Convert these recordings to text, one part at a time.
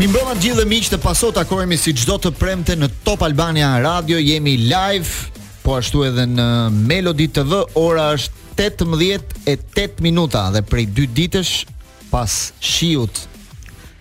Mirëmbrëma të gjithëve miq te Pasos takohemi si çdo të premte në Top Albania Radio, jemi live po ashtu edhe në Melody TV, ora është 18 e 8 minuta dhe prej 2 ditësh pas shiut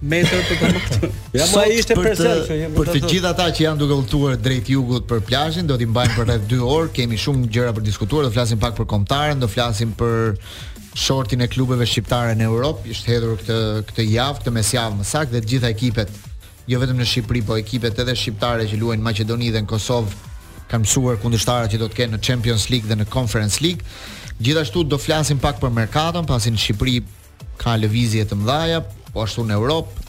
metër për të marrë. Ja, ishte për të për të gjithë ata që janë duke udhëtuar drejt jugut për plazhin, do t'i mbajmë për rreth 2 orë, kemi shumë gjëra për të diskutuar, do flasim pak për kombëtaren, do flasim për shortin e klubeve shqiptare në Europë, është hedhur këtë këtë javë, këtë mesjavë më saktë dhe të gjitha ekipet, jo vetëm në Shqipëri, po ekipet edhe shqiptare që luajnë në Maqedoni dhe në Kosovë kanë mësuar kundërshtarët që do të kenë në Champions League dhe në Conference League. Gjithashtu do flasim pak për merkaton, pasi në Shqipëri ka lëvizje të mëdha, po ashtu në Europë,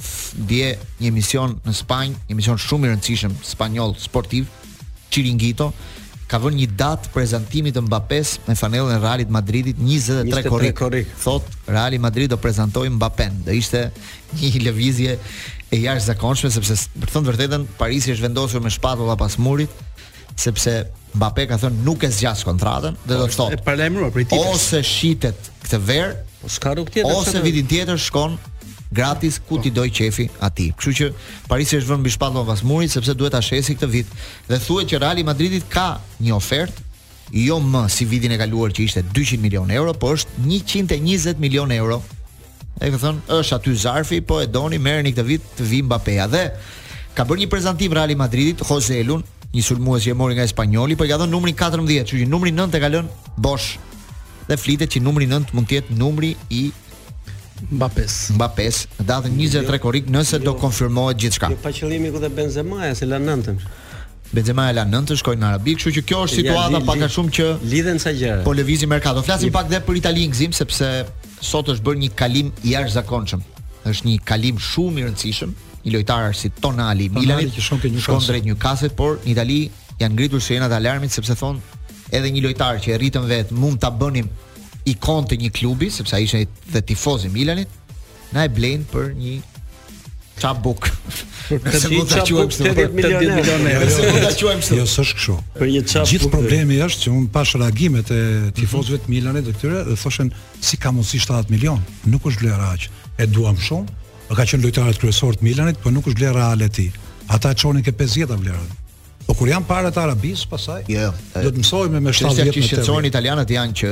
dje një emision në Spanjë, një emision shumë i rëndësishëm spanjoll sportiv, Chiringuito, ka vënë një datë prezantimit të Mbappes me fanellën e Realit të Madridit 23, 23 korrik. korrik. Thotë Reali i Madridit do prezantojë Mbappen. Do ishte një lëvizje e jashtëzakonshme sepse për të thënë të vërtetën Parisi është vendosur me shpatulla pas murit. sepse Mbappe ka thënë nuk e zgjas kontratën dhe do të thotë. E paralajmëruar për tjetër. Ose shitet këtë verë, po s'ka rrugë tjetër. Ose vitin tjetër shkon gratis ku t'i dojë qejfi atij. Kështu që Parisi është vënë me shpatulla pas murit sepse duhet ta shesë këtë vit dhe thuhet që Reali i Madridit ka një ofertë jo më si vitin e kaluar që ishte 200 milionë euro, por është 120 milionë euro E ka thënë, është aty zarfi, po e doni, merrni këtë vit të vijë Mbappéja dhe ka bërë një prezantim Reali i Madridit, Joselun, një sulmues që e mori nga Espanjoli, po i ka dhënë numrin 14, kështu që numri 9 e ka lënë bosh. Dhe flitet që numri 9 mund të jetë numri i Mbappes. Mbappes, në datën 23 jo. korrik nëse jo, do konfirmohet gjithçka. Jo pa qëllim iku dhe Benzema ja se e la nëntën. Benzema e la nëntën, shkoi në Arabi, kështu që kjo është situata ja, li, pak a shumë që lidhen ca gjëra. Po lëviz merkato. Flasim li, pak dhe për Italinë Gzim sepse Sot është bërë një kalim i jashtëzakonshëm. Është një kalim shumë i rëndësishëm. Një lojtar si Tonali i Milanit që shkon te Newcastle, shkon drejt Newcastle, por në Itali janë ngritur sirenat e alarmit sepse thonë edhe një lojtar që e rritëm vetë mund ta bënim ikonë të një klubi, sepse ai ishte dhe tifoz i Milanit, na e blejnë për një Çap bukë. Për të Nëse mund ta quajmë kështu, për 80 80 milionë euro. Nëse mund ta quajmë kështu. Jo, s'është kështu. Për një çap. Gjithë bukë. problemi është që unë pashë reagimet e tifozëve të Milanit dhe këtyre dhe thoshin si ka mundësi 70 milion, nuk është vlera aq. E duam shumë. Ka qenë lojtarët kryesorë të Milanit, po nuk është vlera reale e tij. Ata e çonin ke 50 vlerën. Po kur janë paratë e Arabisë, pastaj Jo, jo. do të mësojmë me Çështja 70 që me 80. shqetësohen italianët janë që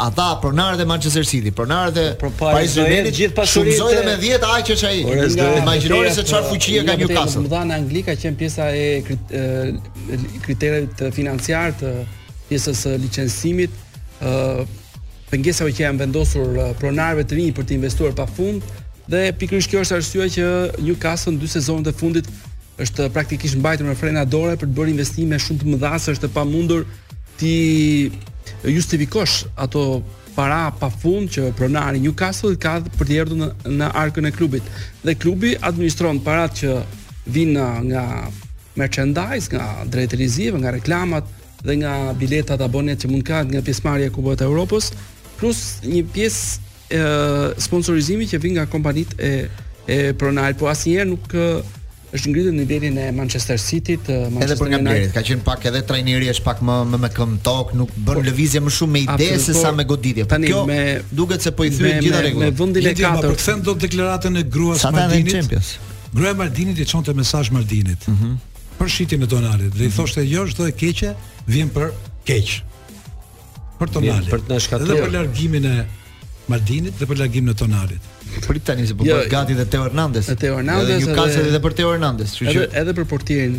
Ata pronarët e Manchester City, pronarët e po, po, Paris Saint-Germain, gjithë pasuritë shumëzoji me 10 aq është ai. Imagjinoni se çfarë fuqie ka Newcastle. Madje në Angli ka qenë pjesa e kriterit financiar të pjesës së licencimit, ë pengesave që janë vendosur pronarëve të rinj për të investuar pafund dhe pikërisht kjo është arsyeja që Newcastle në dy sezonet e fundit është praktikisht mbajtur me frena dore për të bërë investime shumë të mëdha se është e pamundur t'i justifikosh ato para pa fund që pronari i Newcastle ka për t'i derdhur në, në arkën e klubit. Dhe klubi administron paratë që vijnë nga merchandise, nga drejtat televizive, nga reklamat dhe nga biletat abonet që mund kap nga pjesëmarrja e kupave të Evropës, plus një pjesë sponsorizimi që vin nga kompanitë e e pronarit, po asnjëherë nuk është ngritur në nivelin e Manchester City të Manchester Edhe për nga United. Beri, ka qenë pak edhe trajneri është pak më më me këmbë në tokë, nuk bën po, lëvizje më shumë me ide se sa me goditje. Tani kjo më duket se po i thyen gjithë rregullat. Me vendin e katërt. Po kthen dot deklaratën e gruas së Maldinit. Gruaja e Maldinit i çonte mesazh Maldinit. Mhm. Mm për shitjen e Tonalit dhe i mhm. thoshte jo çdo e keqe vjen për keq. Për Tonalin. Për të na shkatërruar. Dhe për largimin e Maldinit dhe për largimin e Tonalit. Prit tani se po jo, bëhet gati dhe Teo Hernandez. Teo Hernandez. Edhe Newcastle edhe, edhe për Teo Hernandez, kështu që edhe, edhe për portierin.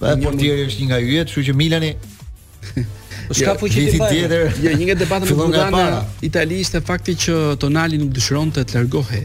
Edhe po, portieri është një nga yjet, kështu që Milani Po s'ka jo, fuqi ti tjetër. Jo, një nga debatet më të mëdha në Itali ishte fakti që Tonali nuk dëshironte të largohej.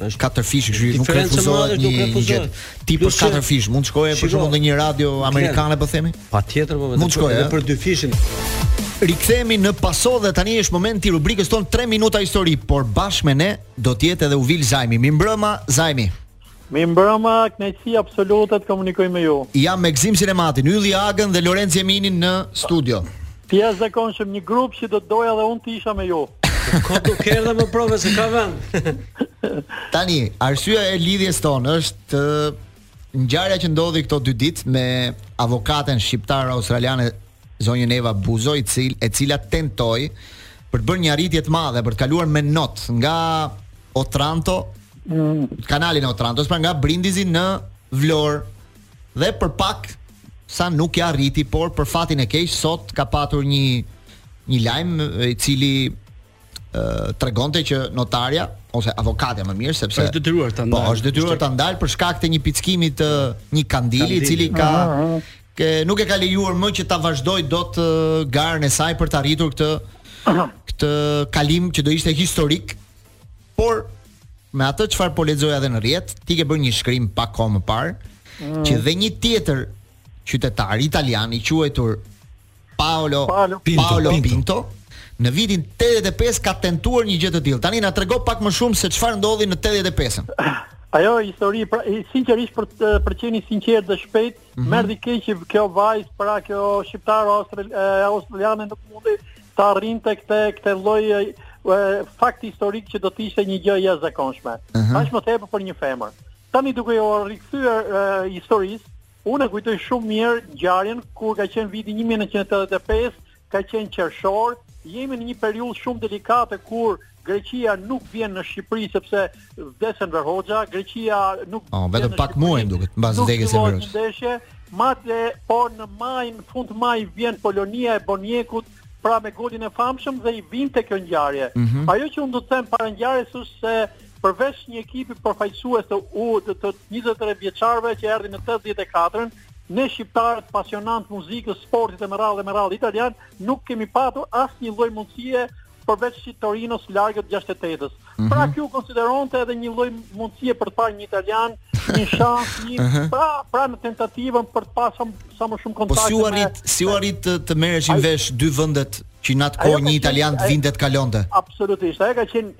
Është katërfish, kështu që nuk refuzohet një një gjë. Ti për katërfish mund të shkoje për shembull në një radio amerikane po themi? Patjetër po vetëm. Mund të shkoje edhe për dyfishin. Rikthehemi në Paso dhe tani është momenti i rubrikës tonë 3 minuta histori, por bashkë me ne do të jetë edhe Uvil Zajmi. Mirëmbrëma Zajmi. Mirëmbrëma, kënaqësi absolute të komunikoj me ju. Jam me Gëzim Sinematin, Ylli Agën dhe Lorenc Jeminin në studio. Të jashtëzakonshëm, një grup që do të doja dhe unë të isha me ju. Ka të kërë më prove se ka vend. Tani, arsyeja e lidhjes tonë është ngjarja që ndodhi këto dy ditë me avokaten shqiptaro-australiane zonjën Eva Buzo, i cil, e cila tentoi për të bërë një arritje të madhe, për të kaluar me not nga Otranto, mm. kanalin e Otrantos, pra nga Brindizi në Vlorë. dhe për pak sa nuk ia arriti, por për fatin e keq sot ka patur një një lajm i cili ë tregonte që notarja ose avokatja më mirë sepse është detyruar ta po, ndalë. Po, është detyruar ta ndalë për shkak të një pickimi të një kandili, i cili ka ke, nuk e ka lejuar më që ta vazhdojë dot garën e saj për të arritur këtë këtë kalim që do ishte historik Por me atë çfarë po lexoja edhe në rrjet, ti ke bërë një shkrim pak kohë më parë mm. që dhe një tjetër qytetar italian i quajtur Paolo Paolo Pinto, Paolo Pinto. Pinto në vitin 85 ka tentuar një gjë të tillë. Tani na trego pak më shumë se çfarë ndodhi në 85-ën. Ajo histori pra, sinqerisht për të, për të qenë i sinqertë dhe shpejt, mm -hmm. më erdhi keq që kjo vajzë pra kjo shqiptaro australiane nuk mundi ta arrinte këtë këtë lloj fakti historik që do të ishte një gjë e jashtëzakonshme. Uh -huh. Aq më tepër për një femër. Tani duke iu rikthyer uh, historisë, unë e kujtoj shumë mirë ngjarjen kur ka qenë viti 1985, ka qenë qershor, jemi në një periudhë shumë delikate kur Greqia nuk vjen në Shqipëri sepse vdes Enver Hoxha, Greqia nuk oh, vetëm pak muaj më duket mbas vdekjes së Enver Hoxha. Madje po në maj, në fund maj vjen Polonia e Bonjekut pra me golin e famshëm dhe i vinte kjo ngjarje. Mm -hmm. Ajo që unë do të them para ngjarjes është se përveç një ekipi përfaqësues të u të, të 23 vjeçarëve që erdhi në 84-ën, ne shqiptarët të pasionuar të muzikës, sportit e me radhë e me radhë italian, nuk kemi patur asnjë lloj mundësie përveç si Torinos së largët 68-s. Mm -hmm. Pra kjo konsiderohej edhe një lloj mundësie për të parë një italian, një shans, një uh -huh. pra pra në tentativën për të pasur sa më shumë kontakte. Po si u arrit, me... si u arrit të, të merreshin vesh dy vendet që në atë kohë një italian të vinte të kalonte. Absolutisht. Ajo ka qenë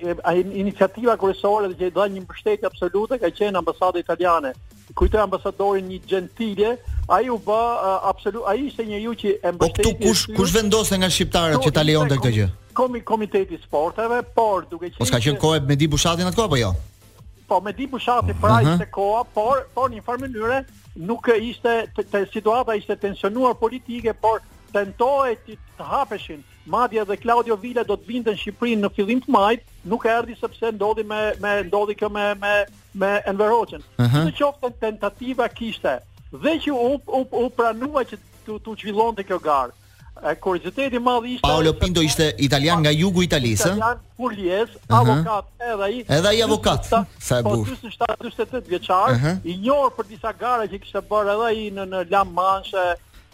iniciativa kryesore dhe që i dha një mbështetje absolute ka qenë ambasada italiane. kujtoj ambasadorin Gentile, ai u bë uh, absolut, ai ishte njeriu që e mbështeti. Po këtu kush kush vendoste nga shqiptarët që ta lejonte këtë gjë? Komi komiteti i sporteve, por duke qenë Mos ka qenë koha e Mehdi Bushatit atë apo jo? Po Mehdi Bushati pra uh -huh. ishte koha, por por në një farë mënyre nuk ishte të, të, situata ishte e tensionuar politike, por tentohej të, të hapeshin. Madje edhe Claudio Villa do të vinte në Shqipëri në fillim të majit, nuk erdhi sepse ndodhi me me ndodhi kjo me me me Enver Hoxhën. Uh -huh. Sidoqoftë tentativa kishte dhe që u u, u pranua që të të zhvillohej kjo garë. Kurioziteti i madh ishte Paolo Pinto ishte italian nga jugu i Italisë, ëh. Italian puljez, uh -huh. avokat edhe ai. Edhe ai avokat. Sa e bukur. Po 47-48 vjeçar, uh -huh. i njohur për disa gara që kishte bërë edhe ai në në La Manche,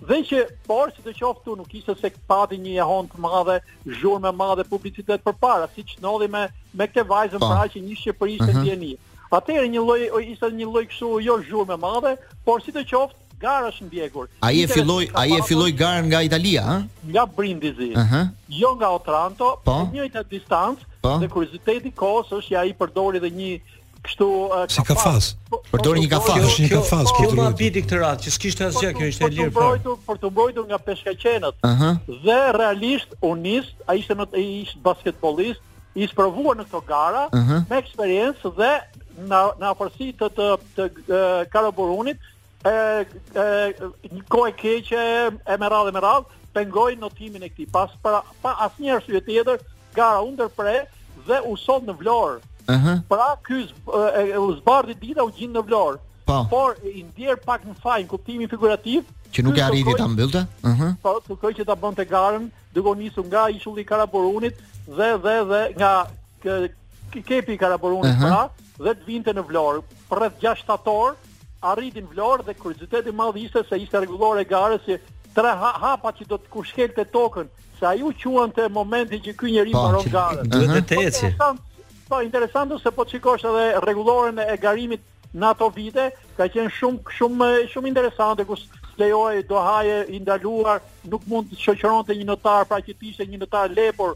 dhe që por sidoqoftë nuk ishte se pati një jehonë të madhe zhurmë të madhe publicitet përpara, siç ndodhi me me këtë vajzën po. pra që në Shqipëri ishte mhm. në dijeni. Atëherë një lloj ishte një lloj kështu jo zhurmë e madhe, por sidoqoftë gara është ndjekur. Ai e filloi, ai e filloi garën nga Italia, ha? Nga Brindisi. Ëh. Uh -huh. Jo nga Otranto, po? e njëjta distancë. Po? Dhe kurioziteti i kohës është që ai përdori dhe një Kështu si kafaz. Përdori një kafaz, është një kafaz për të. Kjo ma bidi këtë radhë që s'kishte asgjë kjo ishte e lirë fare. Për për t'u mbrojtur nga peshkaqenët. Ëh. Dhe realisht u nis, ai ishte në ishte basketbollist, i sprovuar në këto gara uh -huh. me eksperiencë dhe në në afërsi të të, të, të Karaburunit e, e, një kohë e keqe e me radhë me radhë pengoi notimin e këtij. Pas pra, pa asnjë arsye tjetër, gara u ndërpre dhe u soll në Vlorë. Ëh. Uh -huh. Pra ky u zbardhi dita u gdhi në Vlorë. Po. Por i ndier pak në faj në kuptimin figurativ që nuk e arriti ta mbyllte. Ëh. Uh -huh. Po, kërkoi që ta bënte garën, duke u nisur nga ishulli i Karaburunit dhe dhe dhe nga kepi i Karaburunit uh -huh. pra dhe të vinte në Vlorë. Për rreth 6 7 orë Arriti në Vlorë dhe kurioziteti i madh ishte se ishte rregullore e garës që tre ha hapa që do të kur shkelte tokën, se ai e quante momenti që ky njeri po, mbaron garën. Duhet të eci. Po interesante se po të shikosh edhe rregulloren e garimit në ato vite ka qenë shumë shumë shumë interesante ku s'lejohej dohaje i ndaluar, nuk mund të shoqëronte një notar, pra që të ishte një notar lepur,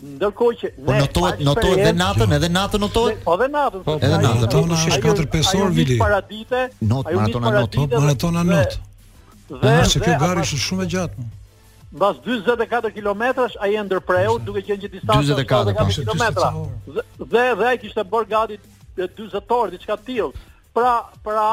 Ndërkohë që po notohet notohet dhe natën, edhe natën notohet. Po edhe natën. Po edhe natën. Po në 4-5 orë vili. Paradite, not maratona not, maratona not. Dhe është kjo garë është shumë e gjatë. Mbas 44 kilometrash ai e ndërpreu duke qenë që distanca 44 kilometra. Dhe dhe ai kishte bërë gati 40 orë diçka të tillë. Pra, pra,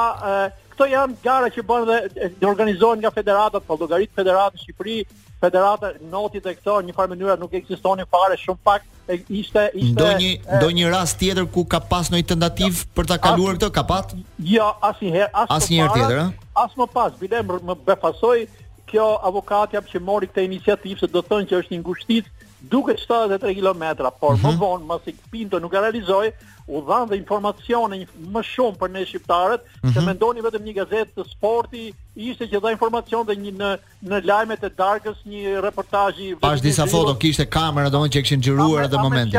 këto janë gara që bën dhe të organizohen nga federata, po llogarit federata Shqipëri, federata e notit e këto në një farë mënyrë nuk ekzistonin fare shumë pak e ishte ishte ndonjë ndonjë rast tjetër ku ka pas ndonjë tentativë jo, për ta kaluar këtë kanal? Jo, asnjëherë, as asnjëherë tjetër, a? As më pas, bile më befasoi ky avokati që mori këtë iniciativë se domethënë që është një ngushticë duke 73 kilometra, por mm -hmm. më mhm. vonë, mbasi Pinto nuk e realizoi, u dhanë dhe informacione më shumë për ne shqiptarët, mm -hmm. se mhm. mendoni vetëm një gazetë sporti ishte që dha informacion dhe një në në lajmet e darkës një reportazh i Pashë disa foto kishte kamera domethënë që kishin xhiruar atë moment.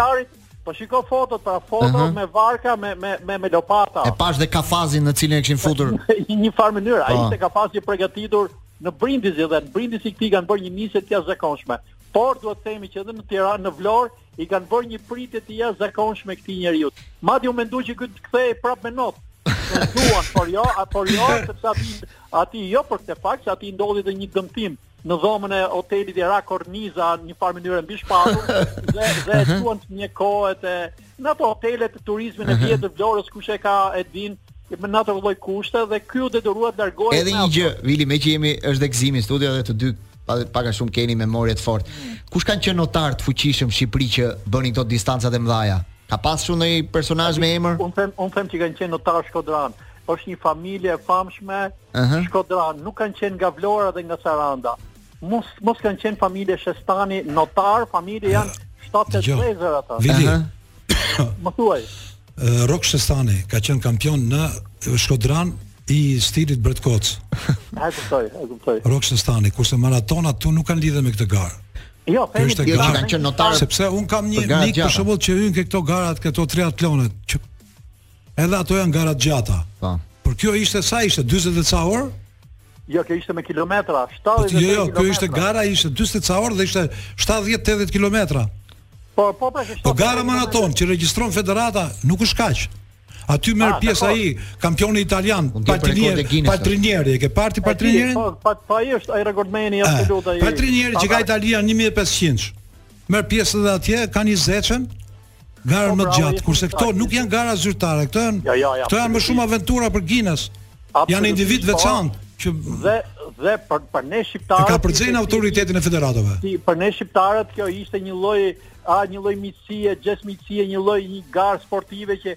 Po shiko foto pra foto uh -huh. me varka me me me me lopata. E pashë dhe kafazin në të cilin e kishin futur. Në një farë mënyrë, ai po. ishte kafazi i përgatitur në Brindisi dhe në Brindisi këtij kanë bërë një nisje të jashtëzakonshme. Por duhet të themi që edhe në Tiranë, në Vlorë, i kanë bërë një pritje të jashtëzakonshme këtij njeriu. Madje u mendua që ky të kthehej prapë me not. Në duan, por jo, a por jo, sepse aty aty jo për këtë fakt, se aty ndodhi edhe një dëmtim në dhomën e hotelit i ra korniza në një farë mënyre mbi shpatull dhe dhe duhet të mjekohet e në ato hotelet te turizmi i vjetër i Vlorës kush e ka e din në atë lloj kushte dhe ky u detyrua të largohej. Edhe një gjë, Vili, meqë jemi është dhe Gëzimi në studio dhe të dy pak a shumë keni memorje të fortë. Mm. Kush kanë qenë notar të fuqishëm në Shqipëri që bënin këto distancat e mëdha? Ka pas shumë ndonjë personazh me emër? Un them, un them që kanë qenë notarë shkodranë. Është një familje e famshme uh -huh. Shkodranë, nuk kanë qenë nga Vlora dhe nga Saranda. Mos mos kanë qenë familje Shestani, notar, familje janë 7-8 vëllezër ata. Vili, uh -huh. Më thuaj. Rrok Shestani ka qenë kampion shkodran i stilit bretkocë. A e kuptoj, e kuptoj. Rrok Shestani, kurse maratonat nuk kanë lidhje me këtë garë. Jo, kjo është kjo që kanë qenë notarë. Sepse un kam një mik për shembull që hyn këto garat, këto triatlonet, që Edhe ato janë gara të gjata. Po. Por kjo ishte sa ishte 40 e ca orë? Jo, kjo ishte me kilometra, 70 po, kilometra. Jo, jo, kjo ishte gara, ishte 40 ca orë dhe ishte 70-80 kilometra. Po, po, pra, që Po gara maratonë që regjistron federata nuk është kaq. Aty merr ah, pjesë ai, kampioni italian, Paltrinieri, Paltrinieri, e ke parë ti Paltrinierin? Po, pa, pa, ai është ai rekordmeni eh, absolut ai. Paltrinieri që ka Italia 1500. Merr pjesë edhe atje, ka njëzetshen, Garën po, më të gjatë, kurse këto nuk janë gara zyrtare, këto janë ja, ja, ja, këto janë më shumë aventura për Guinness. Janë individë të veçantë që dhe dhe për për ne shqiptarët kapërcejnë autoritetin e federatave. Si për ne shqiptarët kjo ishte një lloj a një lloj miqësie, gjest miqësie, një lloj një garë sportive që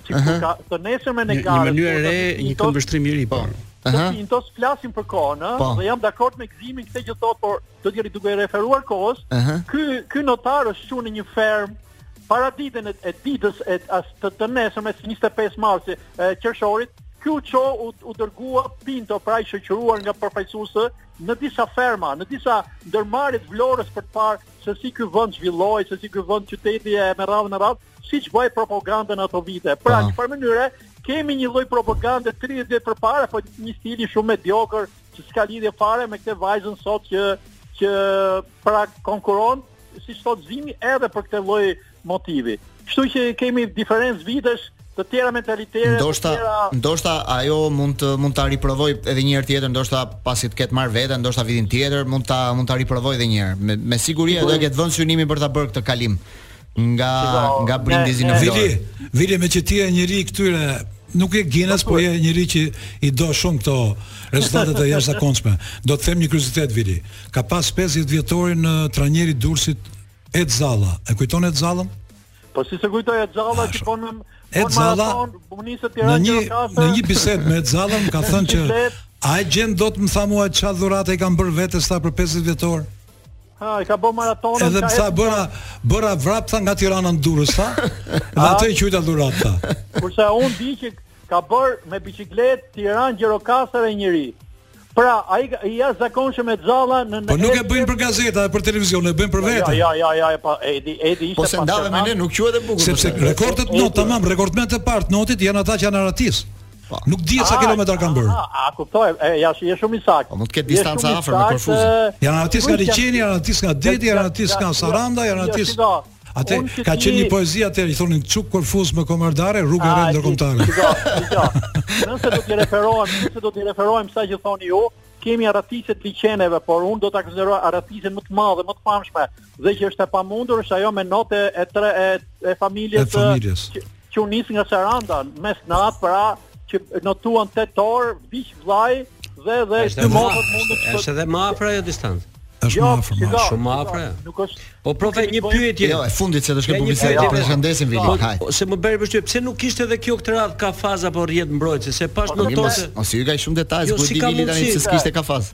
Sikur ka të nesërmen e garës. Një mënyrë re, një këndvështrim i ri po. Aha. Te Pinto s' flasim për kohën, ëh, po. dhe jam dakord me Gzimin këtë që thotë, por duke referuar kohës. Ky ky notar është çuar në një ferm para ditës e, e ditës e as të, të nesërmen 25 marsi e qershorit, ky u ço u, u dërgua Pinto pra i shoqëruar nga përfaqësues në disa ferma, në disa ndërmarrje të Vlorës për të parë se si ky vend zhvillohej, se si ky vend qyteti e me radhë me radhë, siç bëhej propaganda në ato vite. Pra, në çfarë mënyre kemi një lloj propagande 30 vjet përpara, po një stili shumë mediokër që s'ka lidhje fare me këtë vajzën sot që që pra konkuron si thotë Zimi edhe për këtë lloj motivi. Kështu që kemi diferencë vitesh të tjera mentalitete, të tjera... Ndoshta ajo mund të mund ta riprovojë edhe një herë tjetër, ndoshta pasi të ketë marrë veten, ndoshta vitin tjetër mund ta mund ta riprovojë edhe një herë. Me, me siguri do të ketë vënë synimin për ta bërë këtë kalim nga Shiko, nga Brindisi në Vlorë. Vili, Vili meqë ti je njeri i këtyre nuk je Guinness, po, po je njeri që i do shumë këto rezultate të jashtëzakonshme. Do të them një kuriozitet Vili. Ka pas 50 vjetorin trajneri i Durrësit Ed Zalla. E kujton Ed Zallën? Po si s'e kujtoj Ed Zalla që po në Ed Zalla në një në një bisedë me Ed Zallën më ka thënë që a e gjen dot më tha mua çfarë dhuratë i kam bërë vetes tha për 50 vjetor? Ha, i ka bë maratonën. Edhe pse bëra bëra vrap nga Tirana në Durrës, tha. Dhe atë e quajta dhurat, tha. Kurse un di që ka bër me biçikletë Tiranë Gjirokastër e njëri. Pra, ai i jashtëzakonshëm e xalla në në Po nuk e bëjnë për gazetë, për televizion, e bëjnë për jo, vete. Ja, ja, ja, ja, pa Edi, Edi ishte pa. Po s'e ndave me ne, nuk quhet e bukur. Sepse rekordet në tamam, rekordmenët e parë të notit janë ata që janë arratisur. Po. Nuk di sa kilometra kanë bërë. A kuptoj, ja është je shumë i saktë. Po mund të ketë distancë afër me Korfuzin. Janë arratisur nga liqeni, janë arratisur nga deti, janë arratisur nga Saranda, janë arratisur. Atë ka qenë një poezi atë i thonin çuk Korfuz me komardare, rrugë rend ndërkombëtare. Nëse do të referohem, nëse do të referohem asaj që thoni ju, kemi arratisje të liqeneve, por unë do ta konsideroj arratisjen më të madhe, më të famshme dhe që është e pamundur është ajo me not e tre e, e familjes. E familjes. Që, që u nis nga Saranda mesnatë, pra që notuan 8 orë viç vllai dhe dhe dy motrat mund të është edhe më afër ajo distancë. Është jo, më afër, më shumë më afër. Nuk është. Po profe një pyetje. Jo, e fundit se do shkoj publicitet, përshëndesim Vilin. Haj. Se më bëri përshtypje, pse nuk kishte edhe kjo këtë radhë kafaz apo rrjetë mbrojtëse, se pashë po, notuar. Mos i nga shumë detajet, po, ku di Vili tani se kishte kafaz.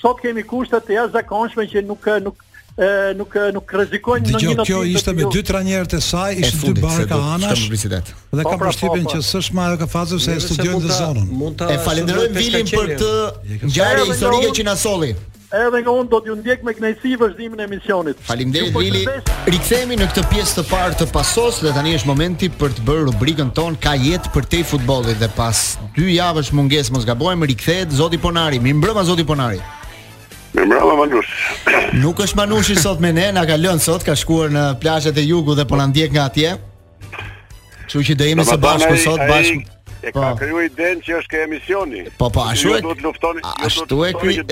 Sot kemi kushte të jashtëzakonshme që nuk nuk nuk nuk rrezikojnë në një not. Kjo ishte me dy trajnerët e saj, ishin dy varka anash. Dhe po, kam pra, përshtypjen po, po. që s'është më ajo kafaz se e studiojnë dhe zonën. Mund ta E falenderoj Vilin për këtë ngjarje historike që na solli. Edhe nga unë do t'ju ndjek me kënaqësi vazhdimin e emisionit. Faleminderit Vili. Rikthehemi në këtë pjesë të parë të Pasos dhe tani është momenti për të bërë rubrikën tonë Ka jetë përtej futbollit dhe pas Dy javësh mungesë mos gaboj, rikthehet zoti Ponari. Mirëmbrëma zoti Ponari. Mirëmbrëma Manush. Nuk është Manushi sot me ne, na ka lënë sot, ka shkuar në plazhet e jugut dhe po na ndjek nga atje. Kështu që do jemi së bashku sot bashkë. E ka po. krijuar idenë që është ke emisioni Po po, ashtu e krijuar Ashtu e krijuar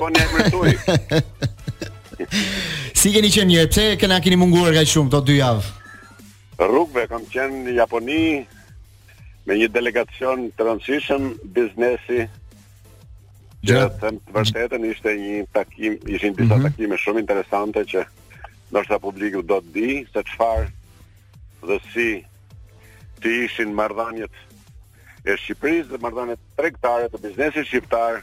Si keni qenë njëherë, pse kena keni munguar kaq shumë këto dy javë? Rrugëve kam qenë në Japoni me një delegacion të rëndësishëm biznesi. Që të them të vërtetën ishte një takim, ishin disa mm -hmm. takime shumë interesante që ndoshta publiku do të di se çfarë dhe si do ishin marrëdhëniet e Shqipërisë dhe marrëdhëniet tregtare të biznesit shqiptar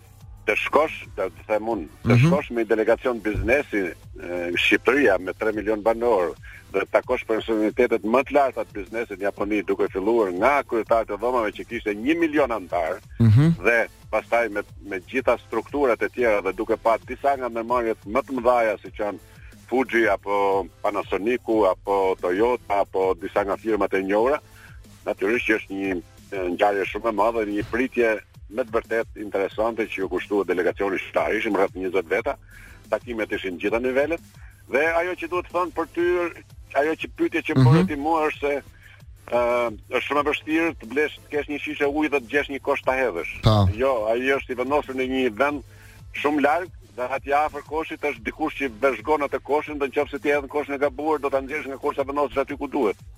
të shkosh, të të them unë, të mm -hmm. shkosh me një delegacion biznesi nga Shqipëria me 3 milion banorë dhe të takosh personalitetet më të larta të biznesit në Japoni duke filluar nga kryetarët e dhomave që kishte 1 milion anëtarë mm -hmm. dhe pastaj me me gjitha strukturat e tjera dhe duke pa disa nga ndërmarrjet më të mëdha siç janë Fuji apo Panasonic apo Toyota apo disa nga firmat e njohura Natyrisht që është një ngjarje shumë e madhe, një pritje me të vërtet interesante që ju kushtua delegacionit shqiptar. Ishim rreth 20 veta, takimet ishin në të gjitha nivelet dhe ajo që duhet thënë për ty, ajo që pyetja që më bëre mhm. ti mua është se ë uh, është shumë e vështirë të blesh të kesh një shishe ujë dhe të gjesh një kosh ta hedhësh. Po. Jo, ai është i vendosur në një vend shumë larg dhe aty afër koshit është dikush që vëzhgon atë koshin dhe nëse ti hedh koshin e gabuar do ta nxjerrësh nga koshi ta vendosësh aty ku duhet.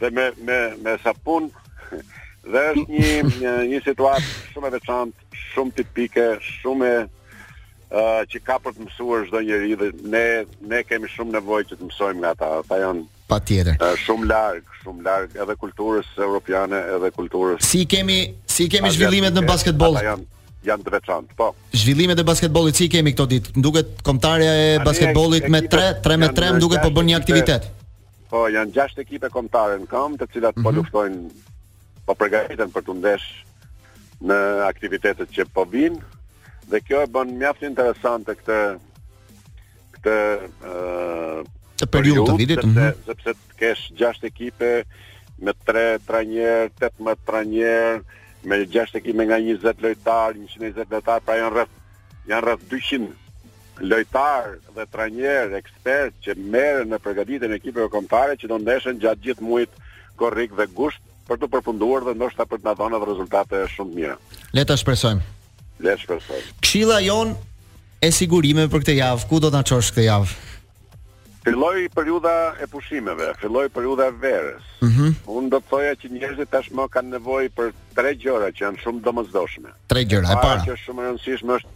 dhe me me me sapun dhe është një një, një situatë shumë e veçantë, shumë tipike, shumë e uh, që ka për të mësuar çdo njeri dhe ne ne kemi shumë nevojë që të mësojmë nga ata. Ata janë patjetër. Uh, shumë larg, shumë larg edhe kulturës europiane, edhe kulturës. Si kemi si kemi zhvillimet në basketboll? Ata janë janë të veçantë. Po. Zhvillimet e basketbollit si i kemi këto ditë? Duket kombëtarja e basketbollit me 3, 3 me 3 duket po bën një aktivitet. Po, janë gjashtë ekipe kombëtare në këmbë, të cilat mm -hmm. po mhm. luftojnë, po përgatiten për t'u ndeshur në aktivitetet që po vijnë dhe kjo e bën mjaft interesante këtë këtë ë uh, këtë periudhë të vitit, sepse, mm -hmm. sepse të kesh gjashtë ekipe me 3 trajnerë, 18 trajnerë, me gjashtë ekipe nga 20 lojtarë, 120 lojtarë, pra janë rreth janë rreth 200 Lojtarë dhe trajnerë ekspertë që merren me përgatitjen e ekipeve kombëtare që do ndeshen gjatë gjithë muajit korrik dhe gusht për të përfunduar dhe ndoshta për të na dhënë edhe rezultate shumë të mira. Le ta shpresojmë. Le të shpresojmë. Këshilla jonë e sigurimeve për këtë javë, ku do të na çosh këtë javë? Filloi periudha e pushimeve, filloi periudha e verës. Mm -hmm. Unë do të thoja që njerëzit tashmë kanë nevojë për tre gjëra që janë shumë të domosdoshme. Tre gjëra, e para. Ajo që është shumë e rëndësishme është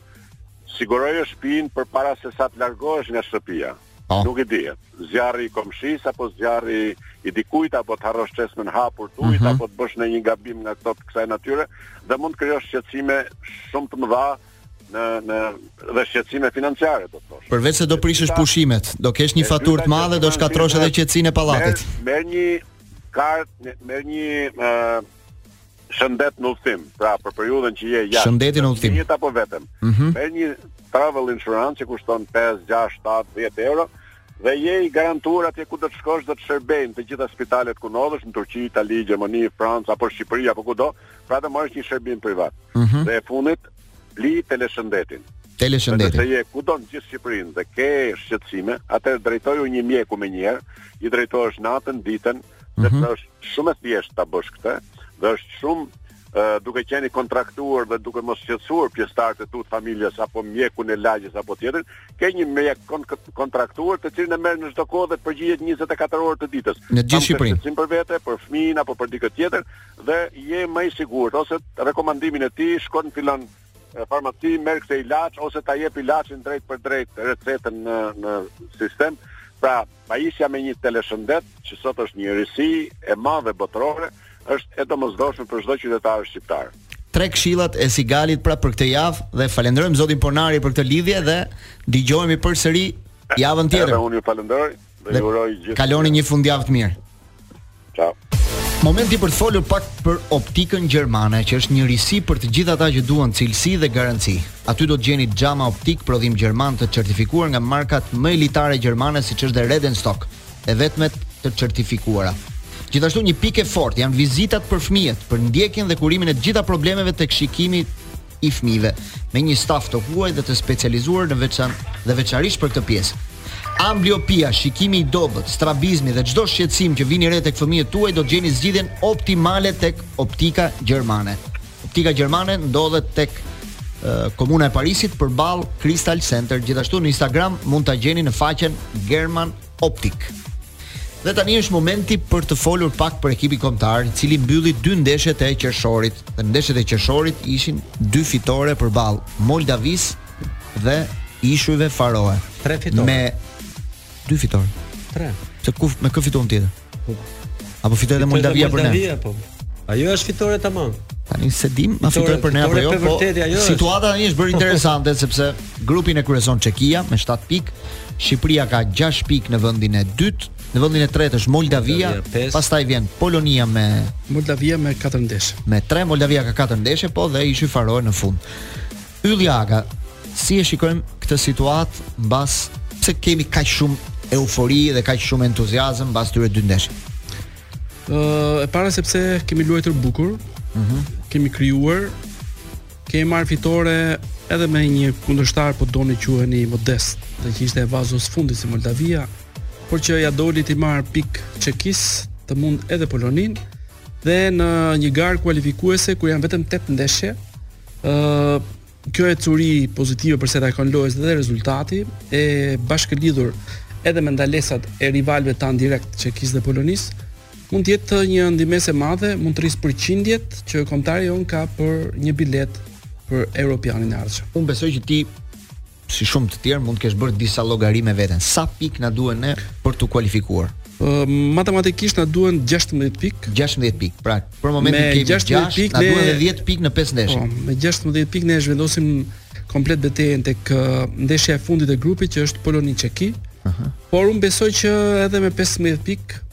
Siguroje shtëpinë përpara se sa të largohesh nga shtëpia. Po. Nuk i dihet. Zjarri i komshisë apo zjarri i dikujt apo të harrosh çesmën hapur të ujit Mhm. apo të bësh ndonjë gabim nga këto të kësaj natyre dhe mund të krijosh shqetësime shumë të mëdha në në dhe shqetësime financiare do të thosha. Përveç se do prishësh pushimet, do kesh një faturë të madhe, E dyta që përmend ti, do shkatërrosh edhe qetësinë e pallatit. Merr merr një kartë, merr një ë Shëndet në udhëtim, pra për periudhën që je jashtë. Shëndetin në udhëtim. Jeta po vetëm. Mm -hmm. Merr një travel insurance që kushton 5, 6, 7, 10 euro dhe je i garantuar atje ku do të shkosh do të shërbejnë të gjitha spitalet ku ndodhesh në Turqi, Itali, Gjermani, Francë apo Shqipëri apo kudo, pra të marrësh një shërbim privat. Mm -hmm. Dhe e fundit, li teleshëndetin. Teleshëndetin. Nëse je kudo në gjithë Shqipërinë dhe ke shqetësime, atëherë drejtoju një mjeku më njëherë, i drejtohesh natën, ditën, sepse mm -hmm. është shumë e thjeshtë ta bësh këtë dhe është shumë uh, duke qenë kontraktuar dhe duke mos shqetësuar pjesëtarët e tu të familjes apo mjekun e lagjes apo tjetrin, ke një mjek kontraktuar të cilin e merr në çdo kohë dhe të përgjigjet 24 orë të ditës. Në gjithë Shqipërinë. Kam për vete, për fëmijën apo për dikë tjetër dhe je më i sigurt ose rekomandimin e tij shkon filan farmaci merr këtë ilaç ose ta jep ilaçin drejt për drejt recetën në në sistem. Pra, pajisja me një teleshëndet, që sot është një risi e madhe botërore, është e domosdoshme për çdo qytetar shqiptar. Tre këshillat e Sigalit pra për këtë javë dhe falenderojmë zotin Ponari për këtë lidhje dhe dëgjohemi përsëri javën tjetër. Edhe unë ju falenderoj. Dhe ju uroj gjithë. Kaloni një fundjavë të mirë. Ciao. Momenti për të folur pak për optikën gjermane, që është një risi për të gjithë ata që duan cilësi dhe garanci. Aty do të gjeni xhama optik prodhim gjerman të certifikuar nga markat më elitare gjermane siç është dhe Redenstock, të vetmet të certifikuara. Gjithashtu një pikë e fortë janë vizitat për fëmijët, për ndjekjen dhe kurimin e të gjitha problemeve të shikimit i fëmijëve me një staf të huaj dhe të specializuar në veçan dhe veçanrisht për këtë pjesë. Ambliopia, shikimi i dobët, strabizmi dhe çdo shqetësim që vini re tek fëmijët tuaj do të gjeni zgjidhjen optimale tek Optika Gjermane. Optika Gjermane ndodhet tek Komuna e Parisit përballë Crystal Center. Gjithashtu në Instagram mund ta gjeni në faqen German Optik. Dhe tani është momenti për të folur pak për ekipin kombëtar, i cili mbylli dy ndeshjet e qershorit. Dhe ndeshjet e qershorit ishin dy fitore përballë Moldavisë dhe Ishujve Faroe. Tre fitore. Me dy fitore. Tre. Se ku me kë fituam tjetër? Apo fitoi edhe Moldavia për ne. Po. Ajo është fitore tamam. Tani s'e dimë a fitoi për ne apo jo, po situata tani është bërë interesante sepse grupin e kryeson Çekia me 7 pikë, Shqipëria ka 6 pikë në vendin e dytë, në vendin e tretë është Moldavia, Moldavia pastaj vjen Polonia me Moldavia me 4 ndeshje. Me 3 Moldavia ka 4 ndeshje, po dhe Ishujt Faroe në fund. Ylli Aga, si e shikojmë këtë situatë mbas pse kemi kaq shumë eufori dhe kaq shumë entuziazëm mbas këtyre dy ndeshjeve? Ë, uh, e para sepse kemi luajtur bukur. Mhm. Uh -huh. Kemi krijuar, kemi marrë fitore edhe me një kundërshtar po doni quheni modest, dhe që ishte e vazos së fundit si Moldavia, por që ia doli t'i marrë pikë Çekisë, të mund edhe Poloninë dhe në një garë kualifikuese ku janë vetëm 8 ndeshje, kjo ecuri pozitive për sa i takon lojës dhe rezultati e bashkëlidhur edhe me ndalesat e rivalëve tanë direkt Çekisë dhe Polonisë mund të jetë një ndihmesë e madhe, mund të rrisë përqindjet që kombëtarja jonë ka për një biletë për Europianin e ardhshëm. Unë besoj që ti si shumë të tjerë mund të kesh bërë disa llogari me veten. Sa pikë na duhen ne për t'u kualifikuar? Uh, matematikisht na duhen 16 pikë. 16 pikë. Pra, për momentin kemi 6 pikë, na duhen edhe 10 pikë në 5 ndeshje. Po, me 16 pikë ne zhvendosim komplet betejën tek ndeshja e fundit e grupit që është Poloni-Çeki. Uh -huh. Por un besoj që edhe me 15 pikë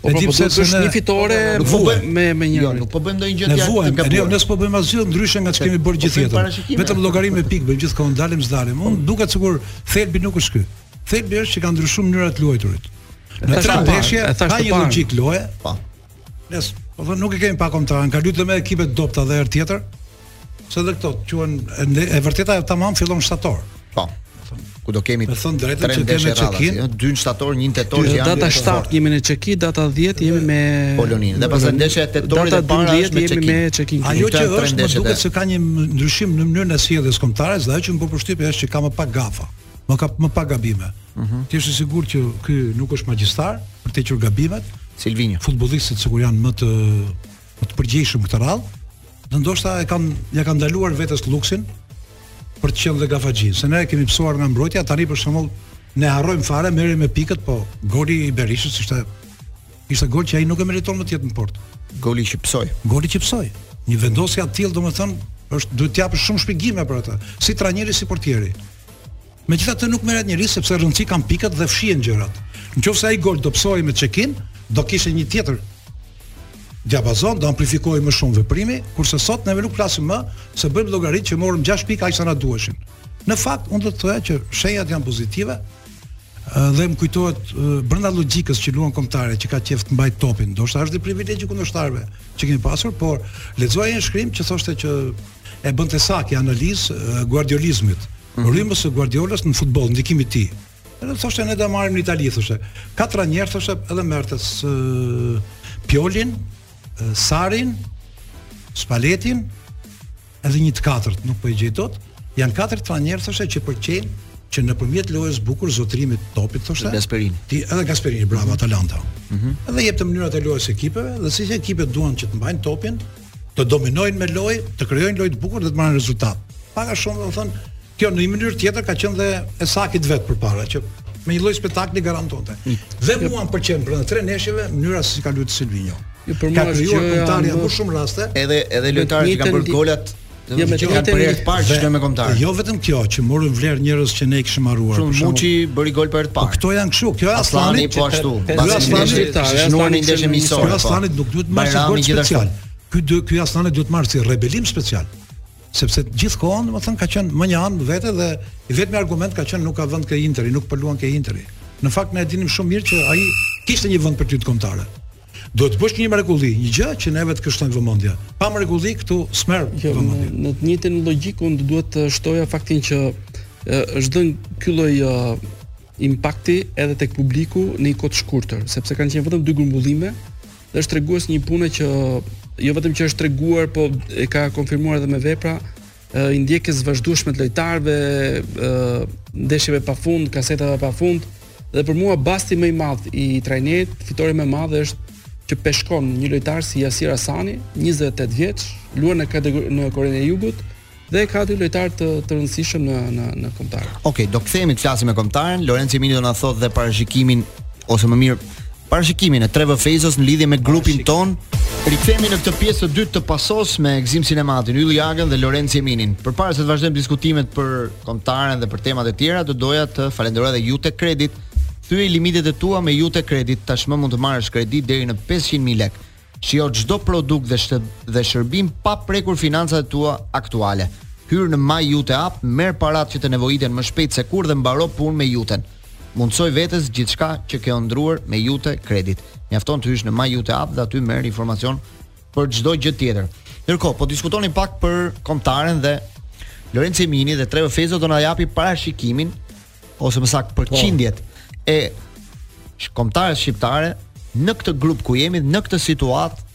Po po, po duhet të bësh një fitore po, po, me me një. Jo, nuk po bëjmë ndonjë gjë tjetër. Ne vuajmë, ne jo, ne s'po bëjmë asgjë ndryshe nga ç'kemi bërë gjithë jetën. Vetëm llogari me pikë bëjmë gjithë kohën, dalim s'dalim. Më duket sikur thelbi nuk është ky. Thelbi është që ka ndryshuar mënyra e të luajturit. Në tre ndeshje, ka një logjik loje. Po. Ne po nuk e kemi pa kombëtaren, ka luajtur me ekipe të dobta dhe herë tjetër. Se dhe këto sfida e vërtetë tamam fillon shtator. Po. Ku do kemi të them të drejtën që kemi Çekinë, jo, dy në shtator, një tetor që janë. Data 7 jemi në Çeki, data 10 jemi me Poloninë. Dhe pastaj ndeshja e tetorit e para është me Çekinë. Me Çekinë. Ajo që është më duket se ka një ndryshim në mënyrën e sjelljes së kombëtares, dhe ajo që më bën përshtypje është që ka më pak gafa. Më ka më pak gabime. Ëh. Mhm. Ti je i sigurt që ky nuk është magjistar për të hequr gabimet? Silvinho. Futbollistit sikur janë më të të përgjegjshëm këtë radhë, dhe ndoshta e kanë ia kanë ndaluar vetes luksin për të qenë dhe gafaxhi. Se ne e kemi pësuar nga mbrojtja, tani për shembull ne harrojmë fare, merremi me pikët, po goli i Berishës ishte ishte gol që ai nuk e meriton më të jetë në portë. Goli që pësoi. Goli që pësoi. Një vendosje e tillë, domethënë, është duhet të japë shumë shpjegime për atë, si trajneri si portieri. Megjithatë nuk merret njeri sepse rëndësi kanë pikët dhe fshihen gjërat. Nëse ai gol do pësohej me Çekinë, do kishte një tjetër diapazon, do amplifikohej më shumë veprimi, kurse sot neve nuk flasim më se bëjmë llogaritë që morëm 6 pikë aq sa na duheshin. Në fakt, unë do të thoja që shenjat janë pozitive, dhe më kujtohet brenda logjikës që luan kombëtarja që ka qejf të mbajë topin. Ndoshta është një privilegj i kundërshtarëve që kemi pasur, por lexoja një shkrim që thoshte që i bënte Saki analizë guardiolizmit. Rrymës së Guardiolës në futboll, ndikimit të tij. Edhe thoshte ne do marrim në Itali, thoshte. Katër trajnerë thoshte edhe merrte Piolin, Sarin, Spaletin, edhe një të katërt, nuk po e gjej dot. Jan katër trajnerë thoshte që pëlqejnë që nëpërmjet lojës së bukur, zotërimit të topit thoshte Gasperini. Ti edhe Gasperini, bravo mm -hmm. Atalanta. Mm -hmm. Edhe jepte mënyrat e lojës së ekipeve dhe si ekipet duan që të mbajnë topin, të dominojnë me lojë, të krijojnë lojë të bukur dhe të marrin rezultat. Pak a shumë, domethënë, kjo në një mënyrë tjetër ka qenë dhe e Sakit vetë përpara që me një lloj spektakli garantonte. Mm. Dhe mua më pëlqen brenda tre ndeshjeve mënyra se si ka luajtur Silvinho. Ka krijuar kombëtarja më shumë raste. Edhe edhe lojtarët që kanë bërë golat Jo me të njëjtën herë të parë që shkojnë me kombëtare. Jo vetëm kjo, që morën vlerë njerëz që ne i kishim harruar. Shumë Muçi bëri gol për herë të parë. Po këto janë kështu, kjo është Asllani po ashtu. Kjo Asllani ka shënuar në ndeshje miqësore. Kjo po. Asllani nuk duhet të marrë gol special. Ky ky ky Asllani duhet të marrë si rebelim special. Sepse gjithë kohën, domethënë ka qenë mënjanë vetë dhe i vetmi argument ka qenë nuk ka vend ke Interi, nuk po luan ke Interi. Në fakt ne e dinim shumë mirë që ai kishte një vend për ty te kombëtarja. Duhet të bësh një mrekulli, një gjë që neve t'i kushtojmë vëmendje. Pa mrekulli këtu s'merr, jo, vëmendje. Në të njëjtën logjikë unë do duhet të shtoja faktin që është dhënë ky lloj impakti edhe tek publiku në një kohë të shkurtër, sepse kanë qenë vetëm dy grumbullime dhe është treguar si një punë që jo vetëm që është treguar, po e ka konfirmuar edhe me vepra i ndjekjes së vazhdueshme të lojtarëve, ndeshjeve pa fund, kasetave pa fund dhe për mua basti më i madh i trajnerit, fitorja më e madh është që peshkon një lojtar si Jasir Asani, 28 vjeç, luan në kategori në Korenë e Jugut dhe ka dy lojtarë të të rëndësishëm në në në kombëtare. Okej, okay, do kthehemi të flasim me kombëtaren. Lorenc Jemini do na thotë dhe parashikimin ose më mirë parashikimin e 3V Fejzos në lidhje me grupin tonë. Rikthehemi në këtë pjesë të dytë të Pasos me Gëzim Sinematin, Ylli Agën dhe Lorenc Jeminin. Përpara se të vazhdojmë diskutimet për kombëtaren dhe për temat e tjera, do doja të falenderoj edhe Iute Credit. Thyej limitet e tua me Iute Credit, tashmë mund të marrësh kredi deri në 500.000 lekë. Shijo çdo produkt dhe shtë, dhe shërbim pa prekur financat e tua aktuale. Hyr në My Iute app, merr paratë që të nevojiten më shpejt se kurrë dhe mbaro punë me Iuten. Mundësoji vetes gjithçka që ke ëndrruar me Iute Credit. Mjafton të hysh në My Iute app dhe aty merr informacion për çdo gjë tjetër. Ndërkohë, po diskutonim pak për kombëtaren dhe Lorenc Jemini dhe 3V Fejzo do na japi parashikimin ose më saktë përqindjet po, e kombëtares shqiptare në këtë grup ku jemi në këtë situatë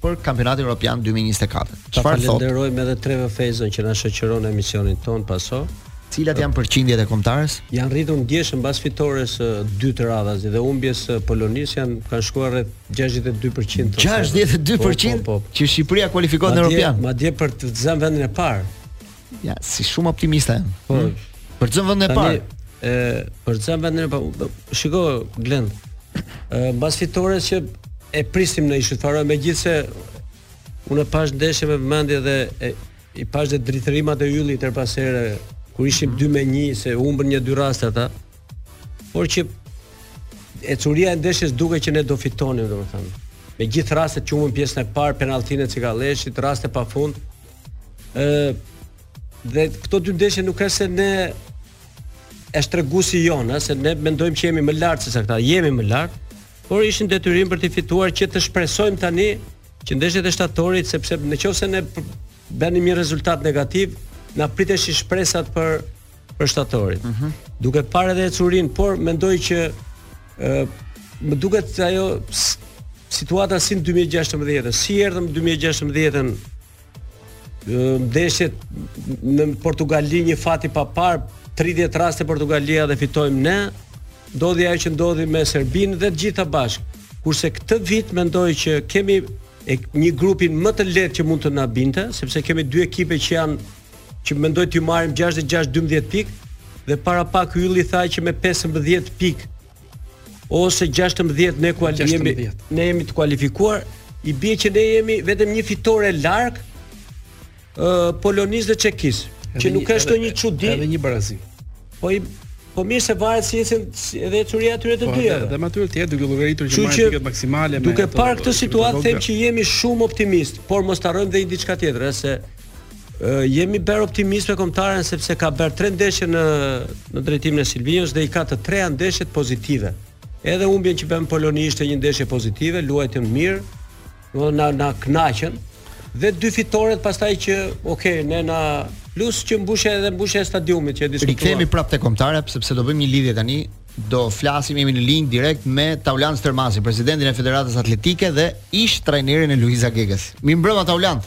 për kampionatin europian 2024. Çfarë thotë? Falenderojmë edhe 3V Fejzon që na shoqëron emisionin tonë Paso. Cilat janë përqindjet e kombëtares? Janë rritur ndjeshëm mbas fitores së dytë radhazi dhe humbjes së Polonisë janë kanë shkuar rreth 62%. 62% po, po, po. që Shqipëria kualifikohet në Europian. Madje për të zënë vendin e parë. Ja, si shumë optimiste. Po. Hmm? Për të zënë vendin e parë. Ë, për të zënë vendin e parë. Shiko, Glen. Ë, mbas fitores që e prisim në Ishujt Faroe, megjithëse unë e pashë ndeshjen me vëmendje dhe e, i pashë dhe drithërimat e Yllit të pasere, kur ishim 2 me 1, se humbën një dy raste ata, por që ecuria e ndeshjes dukej që ne do fitonim, domethënë. Me gjithë rastet që humbëm pjesën e parë, penalltinë e Cikalleshit, raste pa fund, Ë dhe këto dy ndeshje nuk është se ne është tregusi jon, ëh, se ne mendojmë që jemi më lart se sa këta, jemi më lart, por ishin detyrim për t'i fituar që të shpresojmë tani që ndeshjet e shtatorit sepse në qoftë se ne bënim një rezultat negativ, na priteshin shpresat për për shtatorin. Mm -hmm. Duke parë edhe ecurin, por mendoj që ë më duket se ajo situata si në 2016-ën, si erdhëm 2016-ën ndeshjet në Portugali një fat i paparë 30 raste Portugalia dhe fitojmë ne ndodhi ajo që ndodhi me Serbinë dhe të gjitha bashkë. Kurse këtë vit mendoj që kemi e një grupin më të lehtë që mund të na binte, sepse kemi dy ekipe që janë që mendoj t'i marrim 6 6 12 pikë dhe para pak Ylli tha që me 15 pikë ose 16 ne kualifikohemi ne jemi të kualifikuar i bie që ne jemi vetëm një fitore larg ë uh, Polonisë dhe Çekisë që nuk është ndonjë çudi edhe një barazim po i Po mirë se varet si ecën edhe ecuria e tyre të po, dyja. Dhe më atyre tjetër duke llogaritur që marrin pikët maksimale me ta. Duke parë këtë situatë them që jemi shumë optimist, por mos të harrojmë dhe një diçka tjetër, se Jemi bërë optimist me kombëtaren sepse ka bërë tre ndeshje në në drejtimin e Silvinjos dhe i ka të treja ndeshjet pozitive. Edhe humbjen që bëmë Poloni ishte një ndeshje pozitive, luajtën mirë, do na na kënaqën dhe dy fitoret pastaj që ok, ne na plus që mbushja edhe mbushja e stadiumit që e diskutuam. Rikthehemi prapë te kombëtare sepse do bëjmë një lidhje tani do flasim jemi në linjë direkt me Taulant Stërmasi, presidentin e Federatës Atletike dhe ish trajnerin e Luiza Gegës. Mirëmbrëma Taulant.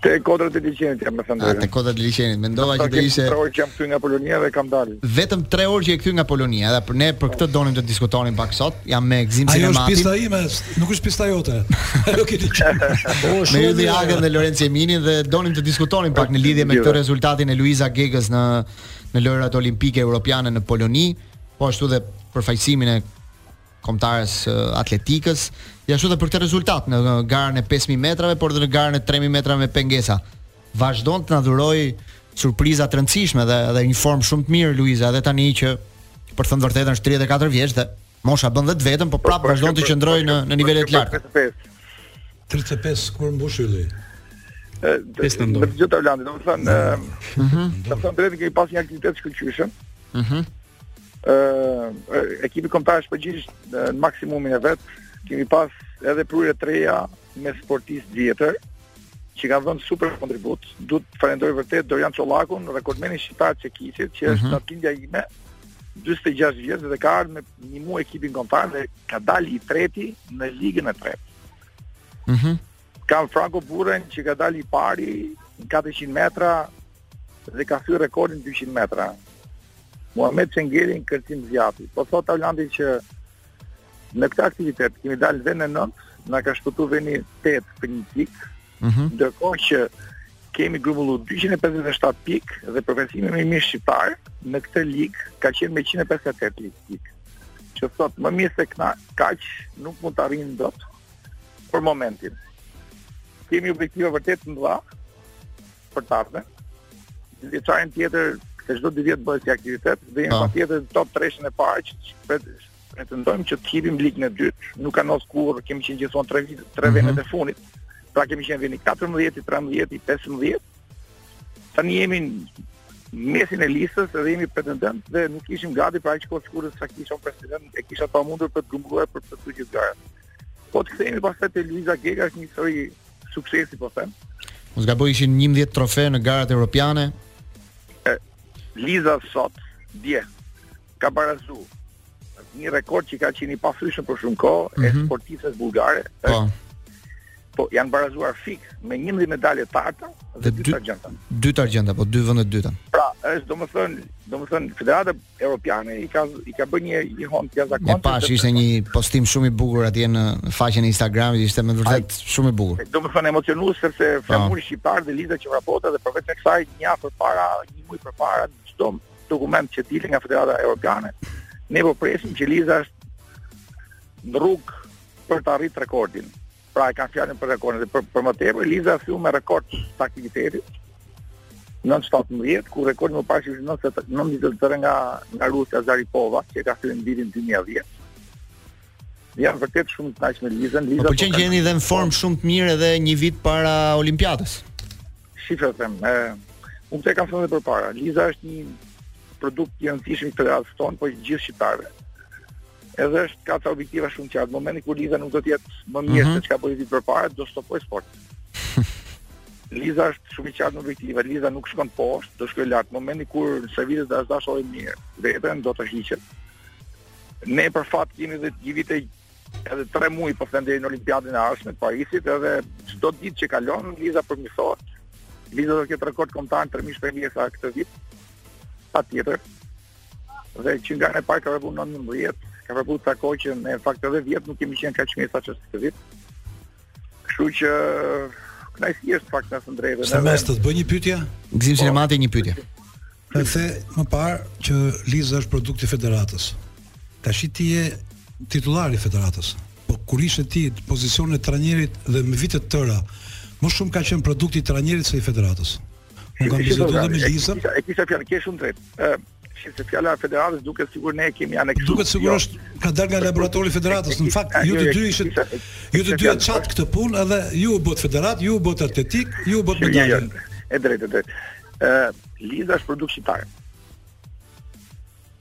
Te kodrat e liqenit jam me thënë. Ah, te kodrat e liqenit. Mendova që do ishte. Tre orë që jam këtu nga Polonia dhe kam dalë. Vetëm 3 orë që je kthy nga Polonia, edhe për ne për këtë donim të diskutonim pak sot. Jam me Gëzim Sinematin. Ajo është pista ime, nuk është pista jote. Ajo ke diçka. Po shumë. Me Ylli Agën dhe Lorenc Eminin dhe donim të diskutonim pak në lidhje me këtë rezultatin e Luiza Gegës në në lojërat olimpike europiane në Poloni, po ashtu dhe përfaqësimin e kombëtares së atletikës, dhe ashtu edhe për këtë rezultat në garën e 5000 metrave, por edhe në garën e 3000 metrave me pengesa. Vazhdon të na dhurojë surpriza të rëndësishme dhe edhe një formë shumë të mirë Luiza edhe tani që për të thënë vërtetën është 34 vjeç dhe mosha bën të vetën, por prapë po, vazhdon të qëndrojë në në nivele të larta. 35 kur mbush ylli. Pesë në gjithë Orlandit, domethënë, mhm. domethënë drejtë që ka pas një aktivitet shkëlqyshëm. Mhm. ë ekipi kombëtar është përgjigj në maksimumin e vet. Kemi pas edhe prurje të reja me sportistë vjetër që kanë dhënë super kontribut. Du të falenderoj vërtet Dorian Çollakun, rekordmenin shqiptar të çekiçit, që është në mhm. lindja ime 46 vjeç dhe ka ardhur me ndihmu ekipin kombëtar dhe ka dalë i treti në ligën e tretë. Mhm. Mm Kam Franko Burrajn që ka dalë i pari në 400 metra dhe ka thyrë rekordin 200 metra. Muhamet Çengelin kërcim së gjati. Po thotë Avlandi që në këtë aktivitet kemi dalë vendi 9, na ka shpëtuar vendi 8 për një pikë. Mm -hmm. Ndërkohë që kemi grumbullu 257 pikë dhe përfaqësimi më i mirë shqiptar në këtë ligë ka qenë me 158 pikë. Që thotë më mirë se këna, kaq nuk mund të arrijnë dot. për momentin. Kemi objektiva vërtet të mëdha për të ardhmen. Vjeçarin tjetër, se çdo dy vjet bëhet si aktivitet, dhe jemi patjetër në top 3-shën e parë që pret pretendojmë që të hipim ligën e dytë. Nuk ka ndodh kurrë, kemi qenë gjithmonë 3 vite, 3 mhm. vendet e fundit. Pra kemi qenë vendi 14, 13, 15. Tani jemi mesin e listës dhe jemi pretendent dhe nuk ishim gati për aq kohë shkurt sa isha unë president e kisha të pamundur për të grumbulluar për të gjithë garat. Po të kthehemi pastaj te Luiza Gega është një histori suksesi po them. Mos gaboj ishin 11 trofe në garat europiane. E, Liza sot dje ka barazu një rekord që ka qenë i pathyeshëm për shumë kohë mm -hmm. e mhm. sportistes bullgare. Po. Është, po janë barazuar fiks me 11 medalje të arta dhe, dhe dy argjenda. Dy të argjendta, po dy vende të dyta. Pra, është domethënë, domethënë Federata Europiane i ka i ka bërë një një jehonë të jashtëzakonshëm. E pashë ishte një postim shumë i bukur atje në faqen e Instagramit, ishte me të vërtetë shumë i bukur. Domethënë emocionues sepse po. flamuri shqiptar dhe lidhet që vrapota dhe përveç kësaj një javë përpara, një muaj përpara, çdo dokument që dilte nga Federata Europiane, ne po presim që Liza është në rrugë për të arritur rekordin. Pra e kanë fjalën për rekordin dhe për, për më tepër Liza fitoi me rekord të aktivitetit. 9 17, ku rekordi më parë ishte 93 nga nga Rusia Zaripova, që e ka vënë në vitin 2010. Ja vërtet e jashtëzakonshme Liza, Liza. Po që jeni po jeni dhe në formë shumë të mirë edhe një vit para Olimpiadës. si të them, e, unë të e kam thënë dhe përpara, Liza është një produkt i rëndësishëm i federatës tonë, po i gjithë shqiptarëve. Edhe është ka ca objektiva shumë të qartë, momenti kur Liza nuk do të jetë më mirë mm -hmm. se ç'ka bërë vitin përpara, do stopojë sportin. Liza është shumë e qartë në objektiva, Liza nuk shkon poshtë, do shkojë lart, momenti kur në servizet dhe asë do shkojë mirë, vetë do të hiqet. Ne për fat kemi dhe një vit Edhe 3 muaj po them deri në Olimpiadën e ardhshme të Parisit, edhe çdo ditë që kalon Liza përmirësohet. Liza do të ketë rekord kombëtar në tremijëshe Liza këtë vit. Patjetër. Dhe që gara e parë ka vënë 9 19, ka vënë sa kohë që në fakt edhe vjet nuk kemi qenë kaq mirë sa ç'është këtë vit. Kështu që kënaqësi është fakt në të drejtën. Sa mund të bëj një pyetje? Gëzim Sinemati një pyetje. E the më parë që Liza është produkt i federatës. Tashi ti je titullari i federatës. Po kur ishe ti në pozicionin e trajnerit dhe me vite të tëra, më shumë ka qenë produkti i trajnerit se i federatës. Unë kam biseduar me Liza. E kisha fjalën ke shumë të drejtë. Ë, që se fjala e federatës duket sikur ne kemi aneksuar. Duket sikur jo. është ka dalë nga laboratori i federatës. Në fakt, ju të dy ishit ju të dy e çatë këtë punë edhe ju u bëtë federatë, ju u bëtë atletikë, ju u bëtë medalje. E drejtë, e drejtë. Ë, Liza është produkt shqiptar.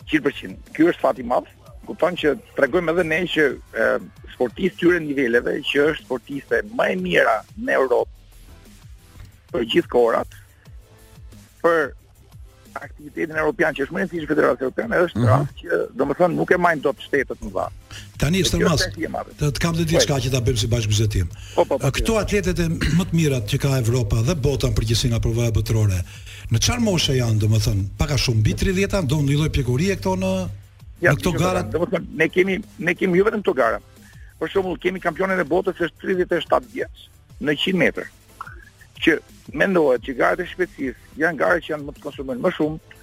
100%. Ky është fat i madh. Kupton që tregojmë edhe ne që e, sportistë të këtyre niveleve që është sportiste më e mira në Europë për gjithë kohërat për aktivitetin europian që është më i rëndësishëm i federatës europiane është mm -hmm. rast që domethënë nuk e majnë dot shtetet e mëdha. Tani është mas. Të të them dhe diçka që ta bëjmë si bashkëbisedim. Po, po, po, Këto atletet më të mirat që ka Evropa dhe bota në përgjithësi nga përvoja botërore. Në çfarë moshe janë, domethënë, pak a shumë mbi 30 janë, do ndonjë lloj pjekurie këto në ja, në këto gara. Domethënë, ne kemi ne kemi jo vetëm këto gara. Për shembull, kemi kampionen e botës që është 37 vjeç në 100 metër. Që mendohet që garat e shpejtësisë janë gara që janë më të konsumojnë më shumë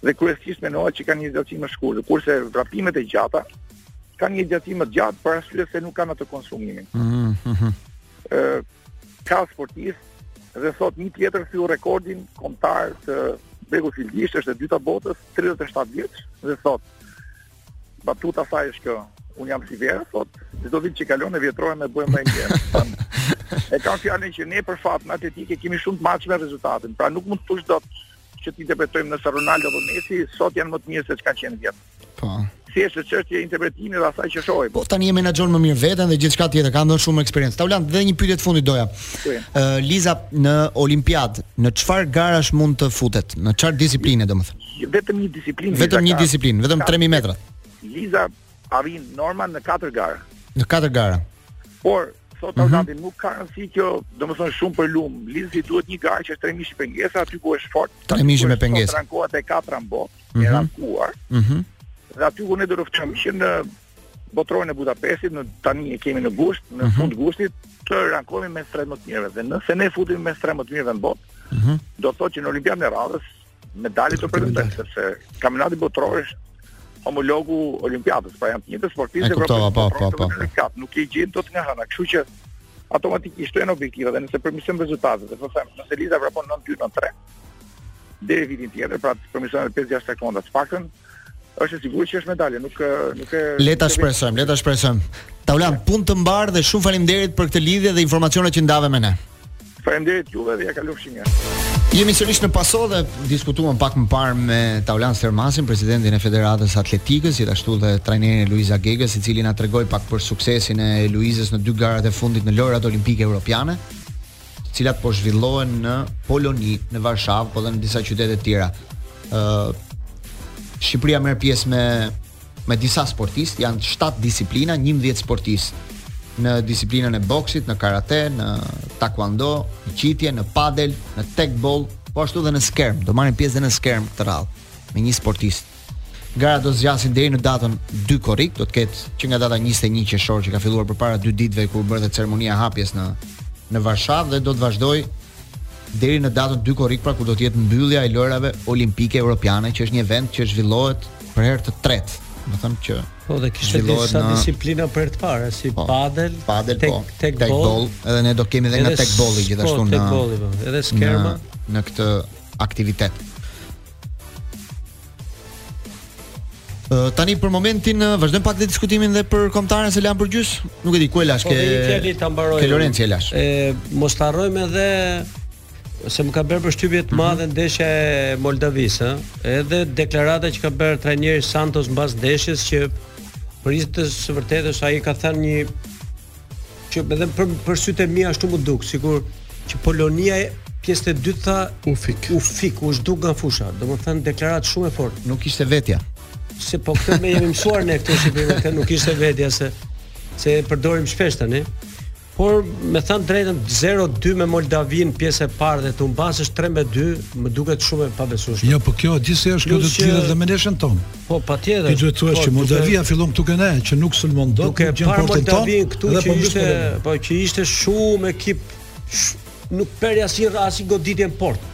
dhe kryesisht mendohet që kanë një jetëgjatësi më të shkurtër, kurse vrapimet e gjata kanë një jetëgjatësi më të gjatë për arsye se nuk kanë atë konsumimin. Ëh. Mm -hmm. Ëh, ka sportistë dhe sot një tjetër theu rekordin kombëtar të Begu Fildisht është e dyta botës, 37 vjeç dhe sot batuta saj është kjo, un jam si vera thotë, çdo vit që kalon e vjetrohem bëhem më e mirë. e kam fjalën që ne për fat në atletikë kemi shumë të matshme rezultatet. Pra nuk mund të thuash dot që të interpretojmë nëse Ronaldo apo Messi sot janë më të mirë se çka qenë vjet. Pasi është çështje interpretimi dhe asaj që shohim. Po tani e menaxhojnë më mirë veten dhe gjithçka tjetër, kanë shumë eksperiencë. Taulant, dhe një pyetje të fundit doja. Ë uh, Liza në Olimpiad, në çfarë garash mund të futet? Në çfarë disipline domethënë? Vetëm një disiplinë. Vetëm një disiplinë, vetëm 3000 metra. Liza arrin normën në katër gara. Në katër gara. Por sot mm -hmm. nuk ka rëndësi kjo, domethënë shumë për lum. Lizës i duhet një garë që është 3000 pengesa, aty ku është e fortë. 3000 me pengesa. Sot rankohet e katra në botë, mm -hmm. e rankuar. Mhm. Mm dhe aty ku ne do të luftojmë që në botërorin e Budapestit, ne tani e kemi në gusht, në mm -hmm. fund të gushtit, të rankohemi mes tre më të mirëve dhe nëse ne futemi mes tre më të mirëve në botë, mm -hmm. do të thotë që në Olimpiadën e radhës Medalje do pretendojmë sepse kampionati botëror është homologu i olimpiadës, pra janë të njëjtë sportistë e kuptova, po, po, po, po. Nuk i gjen dot nga hëna, kështu që automatikisht janë objektiva dhe nëse përmirësojmë rezultatet, po të them, nëse Liza vrapon 9-2 në 3 deri vitin tjetër, pra përmirëson 5-6 sekonda të paktën, Është e sigurt që është medalje, nuk nuk e Le ta shpresojmë, le ta shpresojmë. Taulan, punë të mbarë dhe shumë faleminderit për këtë lidhje dhe informacionet që ndave me ne. Faleminderit juve dhe ja kalofshi mirë. Jemi sërish në paso dhe diskutuam pak më parë me Taulan Stërmasin, presidentin e Federatës së Atletikës, gjithashtu dhe trajnerin e Luiza Gegës, i cili na tregoi pak për suksesin e Luizës në dy garat e fundit në lojrat olimpike europiane. të cilat po zhvillohen në Poloni, në Varshavë, po edhe në disa qytete të tjera. ë Shqipëria merr pjesë me me disa sportistë, janë 7 disiplina, 11 sportistë në disiplinën e boksit, në karate, në taekwondo, në qitje, në padel, në tekbol, po ashtu edhe në skermë, do marrin pjesë dhe në skermë këtë radhë me një sportist. Gara do të zgjasin deri në datën 2 korrik, do të ketë që nga data 21 qershor që ka filluar përpara dy ditëve kur u bë dhe ceremonia e hapjes në në Varshavë dhe do të vazhdojë deri në datën 2 korrik pra kur do të jetë mbyllja e lojrave olimpike europiane që është një event që zhvillohet për herë të tretë, do të thënë që po dhe kishte disa në... disiplina për herë të parë si po, padel, padel tek, po, tek, tek edhe ne do kemi edhe, edhe nga tekbolli po, gjithashtu në tekbolli, po, edhe skerma në, në këtë aktivitet. tani për momentin vazhdojmë pak dhe diskutimin dhe për kombëtaren se e lamë përgjys. Nuk e di ku e lashë po, ke. Ke Lorenci e lashë. E mos ta harrojmë edhe se më ka bërë përshtypje të madhe ndeshja e Moldavisë, ëh, edhe deklarata që ka bërë trajneri Santos mbas ndeshjes që për hir të së vërtetës ai ka thënë një Që edhe për për sytë e mi ashtu m'u duk, sikur që Polonia në pjesë të dytë tha u fik. U fik, u zhduk nga fusha. Domethënë deklaratë shumë e fortë. Nuk ishte vetja. Se po këtë me jemi mësuar ne këtë si këtë nuk ishte vetja se se e përdorim shpesh tani. Por me thënë të drejtën 0-2 me Moldavinë pjesë e parë dhe të humbasësh 3-2 më duket shumë e pabesueshme. Jo, po kjo gjithsesi është kjo do të lidhet dhe me ndeshjen tonë. Po patjetër. Ti duhet të thuash po, që Moldavia fillon këtu ke ne, që nuk sulmon dot, nuk e gjen portën tonë. Këtu dhe po ishte, po që ishte shumë ekip nuk bëri asnjë rast goditje në portë.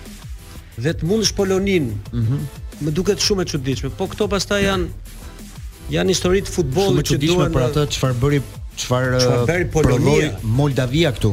Dhe të mundësh Poloninë. Mhm. Mm më duket shumë e çuditshme. Po këto pastaj janë janë histori të futbollit që duhen për atë çfarë bëri çfarë bëri Polonia, Moldavia këtu.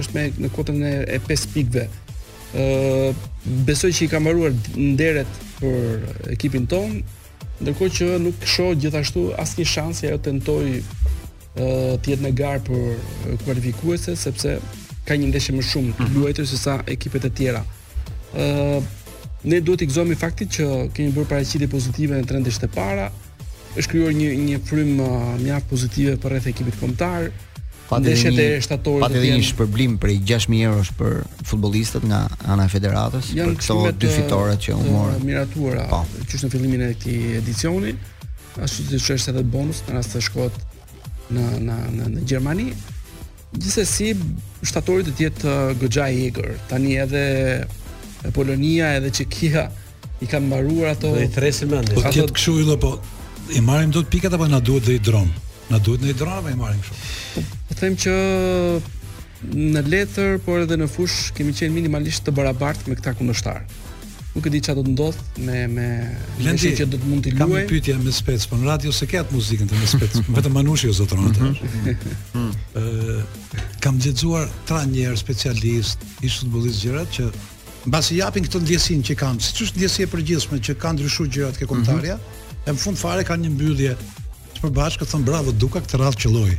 Është më në kuotën e, e 5 pikëve. Ë besoj që i ka mbaruar nderet për ekipin tonë, ndërkohë që nuk shoh gjithashtu asnjë shans që ajo të tentojë ë të jetë në garë për kualifikuese sepse ka një ndeshje më shumë të luajtur se sa ekipet e tjera. Ëh, ne duhet të gëzohemi faktit që kemi bërë paraqitje pozitive në tre ndeshjet e para. Është krijuar një një frym mjaft pozitive përreth ekipit kombëtar. Ndeshjet e shtatorit pati edhe një shpërblim prej 6000 eurosh për futbollistët nga ana e federatës për këto dy fitoret që u morën. Janë miratuara po. që në fillimin e këtij edicioni, ashtu siç është edhe bonus në rast se shkohet në në në, në Gjermani. Gjithsesi, shtatori do të jetë uh, goxha i egër. Tani edhe Polonia, edhe Çekia i kanë mbaruar ato. Do i tresin mendin. Po ti kshu i po i marrim dot pikët apo na duhet dhe i dron? Na duhet në i dron apo i marrim kështu? Po, po them që në letër, por edhe në fush kemi qenë minimalisht të barabartë me këta kundërshtar. Nuk e di çfarë do të ndodh me me Lendi që do të mund të luaj. Kam një pyetje me spec, po në radio s'e ke atë muzikën me spec, vetëm Manushi e zotron atë. Mhm. Ë kam lexuar trajnerë specialist, ish futbollist gjërat që mbasi japin këtë ndjesinë që kanë, siç është ndjesia e përgjithshme që kanë ndryshuar gjërat ke mhm. kombëtarja, mm -hmm. në fund fare kanë një mbyllje Të përbashkët thon bravo Duka këtë radhë qëlloi.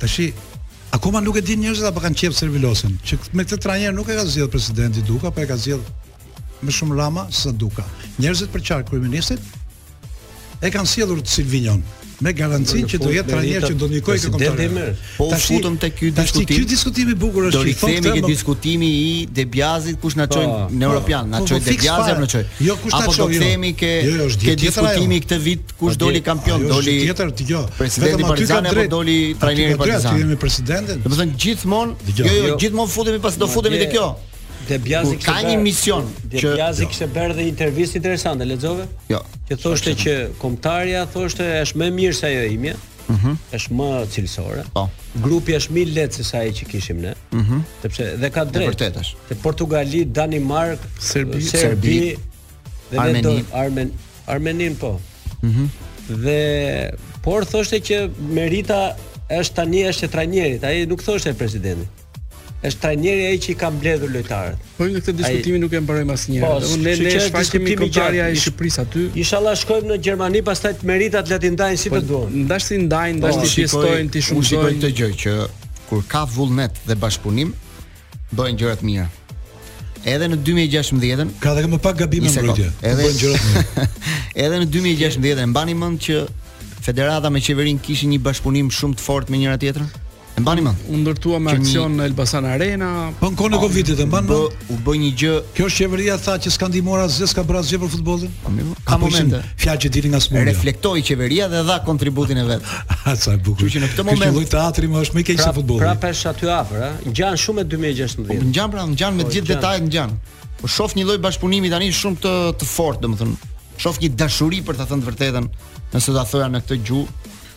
Tashi akoma nuk e din njerëzit apo kanë qejf servilosen, që me këtë trajner nuk e ka zgjedh presidenti Duka, po e ka zgjedh më shumë Rama se Duka. Njerëzit përqark kryeministrit e kanë sjellur Silvinjon me garancinë që do jetë trajner që do ndikojë këtë kombëtar. Po u futëm te ky diskutim. Tash ky diskutim i bukur është i thotë. Do themi ke diskutimi i De Biazit kush na po, çoi në po, Europian, na po, çoi De Biazi apo na çoi. Jo kush na çoi. Apo do të jo. kemi ke jo, jo, ke diskutimi këtë vit kush doli kampion, doli. Është tjetër, dëgjoj. Presidenti i Partizanit apo doli trajneri i Partizanit. Ne jemi presidentin. Do të thonë gjithmonë, jo jo, gjithmonë futemi pas do futemi te kjo. De Biazi ka një mision që De Biazi kishte bërë dhe intervistë interesante, lexove? Jo. Që thoshte që kombëtarja thoshte është më mirë se ajo imja. Ëh. Mhm. Është më cilësore. Po. Grupi është më i lehtë se sa ai që kishim ne. Ëh. Mhm. Sepse dhe ka drejt. Është vërtet është. Te Portugali, Danimark, Serbi, Serbi, dhe Armenin. Do, Armen, Armenin po. Ëh. Mhm. Dhe por thoshte që merita është tani është e trajnerit, ai nuk thoshte presidentit. është trajneri ai që i ka mbledhur lojtarët. Po në këtë diskutimin nuk e mbarojmë asnjë. Po, ne ne ne shfaqemi kombëtarja e Shqipërisë aty. Inshallah shkojmë në Gjermani, pastaj meritat le t'i ndajnë si po, të duan. Ndaç t'i ndajnë, ndaç po, t'i pjestojnë, ti shumë shikoj këtë gjë që kur ka vullnet dhe bashkëpunim bëhen gjëra të mira. Edhe në 2016-ën ka dhe më pak gabime në mbrojtje. Edhe Edhe në 2016-ën mbani mend që Federata me qeverinë kishin një bashkëpunim shumë të fortë me njëra tjetrën? E mbani mend? U ndërtua me aksion në Elbasan Arena. Po në kohën e Covidit e mban mend? U bë një gjë. Kjo shë qeveria tha që s'ka ndihmuar asgjë, s'ka bërë asgjë për futbollin. Po mirë, ka momente. Fjalë që dilin nga smira. Reflektoi qeveria dhe dha kontributin e vet. Sa e bukur. Që në këtë moment. Kjo lloj teatri më është më keq se pra- futbolli. Pra pesh aty afër, ë. Ngjan shumë me 2016. Po ngjan pra, ngjan me po, të gjithë detajet ngjan. Po shoh një lloj bashkëpunimi tani shumë të të fortë, domethënë. Shoh një dashuri për ta thënë të vërtetën, nëse do ta thoja në këtë gjuhë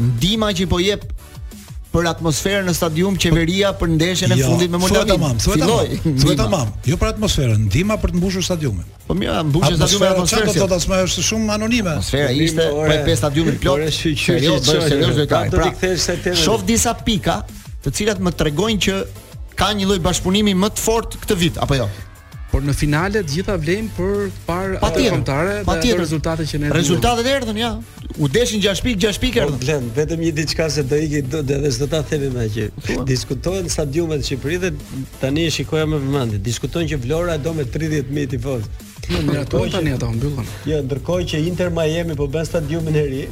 ndihma që po jep për atmosferën në stadium qeveria për ndeshjen e jo, fundit me Moldavinë. Tamam, thuaj tamam. Thuaj tamam. Jo për atmosferën, ndihma për të mbushur stadiumin. Po mirë, mbushe stadiumin me atmosferë. Çfarë do të thotë është shumë anonime. Atmosfera ishte për të pasë stadiumin plot. Jo, bëhet serioz dhe ka. Pra, shof disa pika, të cilat më tregojnë që ka një lloj bashkëpunimi më të fortë këtë vit apo jo? Por në finale të gjitha vlejnë për të parë atë kombëtare dhe ato rezultate që ne dëshirojmë. Rezultatet erdhën ja. U deshin 6 pikë, 6 pikë erdhën. Po Glen, vetëm një diçka se do iki do dhe s'do ta themi meqë po diskutohen stadiumet në Shqipëri dhe tani e shikoja me vëmendje. Diskutojnë që Vlora do me 30000 tifozë. Jo, mirë ato tani u mbyllën. Jo, ndërkohë që Inter Miami po bën stadiumin e ri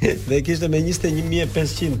dhe kishte me 21500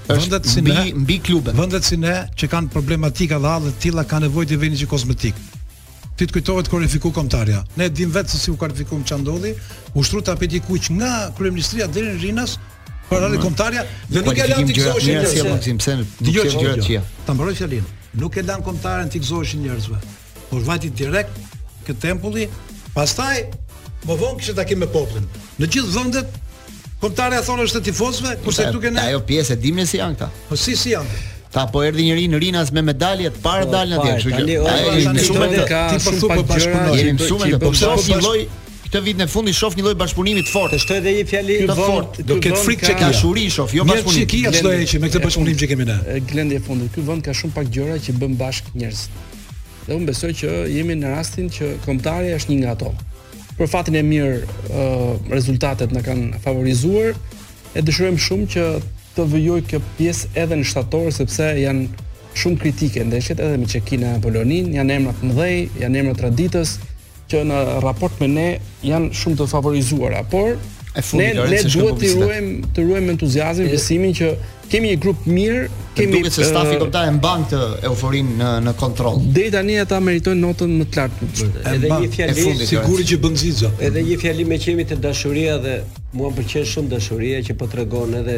Vendet si mbi, ne, mbi klubet. Vendet si ne që kanë problematika dhe halle të tilla kanë nevojë të vënë një kozmetikë. Ti të kujtohet kur fiku kombëtarja. Ne dim vetë se si u kualifikum ça ndodhi, u shtru tapeti i kuq nga kryeministria deri në Rinas për hallet kombëtarja dhe nuk e lanë të gëzoheshin njerëzve. Pse nuk e lanë të gëzoheshin njerëzve? Ta mbaroj fjalën. Nuk e lanë kombëtaren të gëzoheshin njerëzve. Por vajti direkt ke tempulli, pastaj më vonë kishte takim me popullin. Në gjithë vendet kombëtarja thonë është e tifozëve, kurse këtu kanë ajo pjesë e dimë si janë këta. Po si si janë? Ta po erdhi njëri në Rinas me medalje të parë po, dalë atje, kështu që. Ai është shumë të ka shumë po bashkëpunim. Jemi mësuar të bëjmë një lloj këtë vit në fund shoh një lloj bashkëpunimi të fortë. Shtoj edhe një fjalë të fortë. Do ketë frikë, dashuri shoh, jo bashkëpunim. Mirë, çka çdo e me këtë bashkëpunim që kemi ne. Glendi e fundit. Ky vend ka shumë pak gjëra që bën bashkë njerëz. Dhe unë besoj që jemi në rastin që kombëtarja është një nga ato. Për fatin e mirë, rezultatet na kanë favorizuar. E dëshirojmë shumë që të vijojë kjo pjesë edhe në shtator sepse janë shumë kritike ndeshjet edhe me Çekinë e Poloninë, janë emra të mëdhenj, janë emra të traditës. që në raport me ne janë shumë të favorizuara, por ne ne duhet të ruajmë të ruajmë entuziazmin, besimin që kemi një grup të mirë, kemi duket se stafi uh, i kombëtares e mban këtë euforinë në në kontroll. Deri tani ata meritojnë notën më të lartë. Edhe një fjalë siguri që bën Ziza. Edhe një fjalë meqë jemi te dashuria dhe mua më pëlqen shumë dashuria që po tregon edhe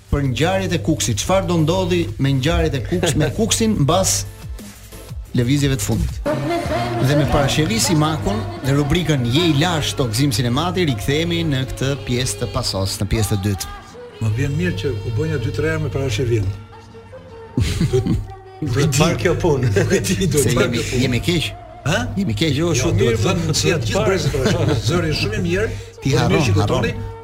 për ngjarjet e Kukësit. Çfarë do ndodhë me ngjarjet e Kukës me Kukësin mbas lëvizjeve të fundit? Dhe me Parashqevi Simakun në rubrikën Je i lashtë të Gzim Sinemati rikthehemi në këtë pjesë të pasos, në pjesën e dytë. Më vjen mirë që u bën ja 2-3 herë me Parashqevinë. Do të parë kjo punë. Nuk e di do të parë kjo punë. Jemi keq. Ha? Jemi keq. Jo, jo shumë mirë, vetëm si atë gjithë brez. Zëri shumë i mirë. Ti harron, harron.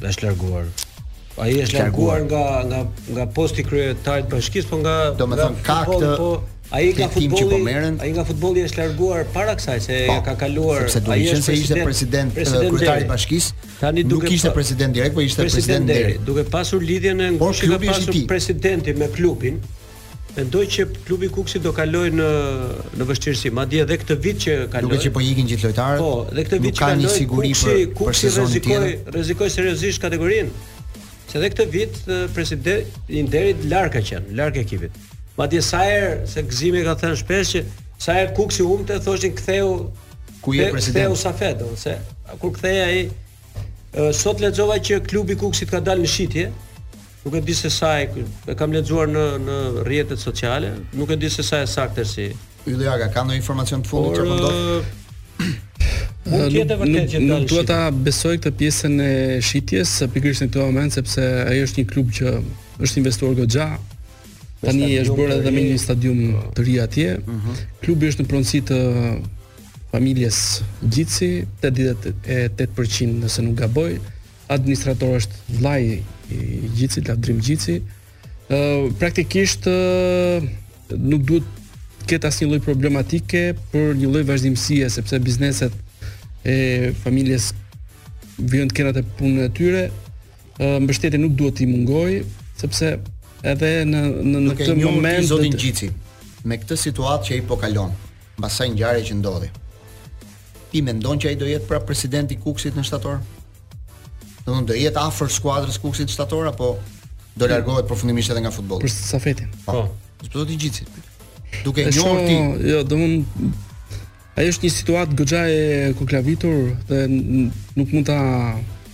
është larguar. Ai është larguar nga nga nga posti i kryetarit të bashkisë, po nga domethënë ka këtë po ai nga po futbolli, ai nga futbolli është larguar para kësaj se po, ka kaluar. Sepse duke qenë se ishte president, eh kryetar i bashkisë, tani duke nuk ishte president direkt, po ishte president nderi. Duke pasur lidhjen e ngushtë që ka pasur presidenti me klubin. Mendoj që klubi i Kukësit do kalojë në në vështirësi, madje edhe këtë vit që kaloi. Duket që po ikin gjithë lojtarët. Po, dhe këtë vit që kaloi, nuk ka siguri Kukësi, për, Kukësi po rrezikoi, rrezikoi seriozisht kategorinë. Se edhe këtë vit presidenti i nderit larg ka qenë, larg ekipit. Madje sa herë se Gzimi ka thënë shpesh që sa herë Kukësi humbte, thoshin kthehu ku je president. Kthehu Safet, ose kur kthehej ai sot lexova që klubi i Kukësit ka dalë në shitje, Nuk e di se sa e e kam lexuar në në rrjetet sociale, nuk e di se sa e saktë si. Ylli Aga ka ndonjë informacion të fundit që po ndodh? Mund të jetë Nuk, nuk dua ta besoj këtë pjesën e shitjes pikërisht në këtë moment sepse ai është një klub që është investuar goxha. Tani është bërë edhe me një stadium të ri atje. Mhm. Klubi është në pronësi të familjes Gjici, 88% nëse nuk gaboj. administrator është vllai i Gjicit, Lavdrim Gjici. Ë praktikisht nuk duhet të ketë asnjë lloj problematike për një lloj vazhdimësie sepse bizneset e familjes vijojnë të kenë atë punën e tyre. Ë mbështetja nuk duhet t'i mungojë sepse edhe në në këtë moment zoti Gjici me këtë situatë që ai po kalon. Mbas kësaj ngjarje që ndodhi, ti mendon që ai do jetë prap president i Kukësit në shtator? Do të jetë afër skuadrës së Kukësit në shtator apo do hmm. largohet përfundimisht edhe nga futbolli? Për Safetin. Po. po. Zoti Gjici. Duke e njohur ti. Jo, domethënë ajo është një situatë goxha e koklavitur dhe nuk mund ta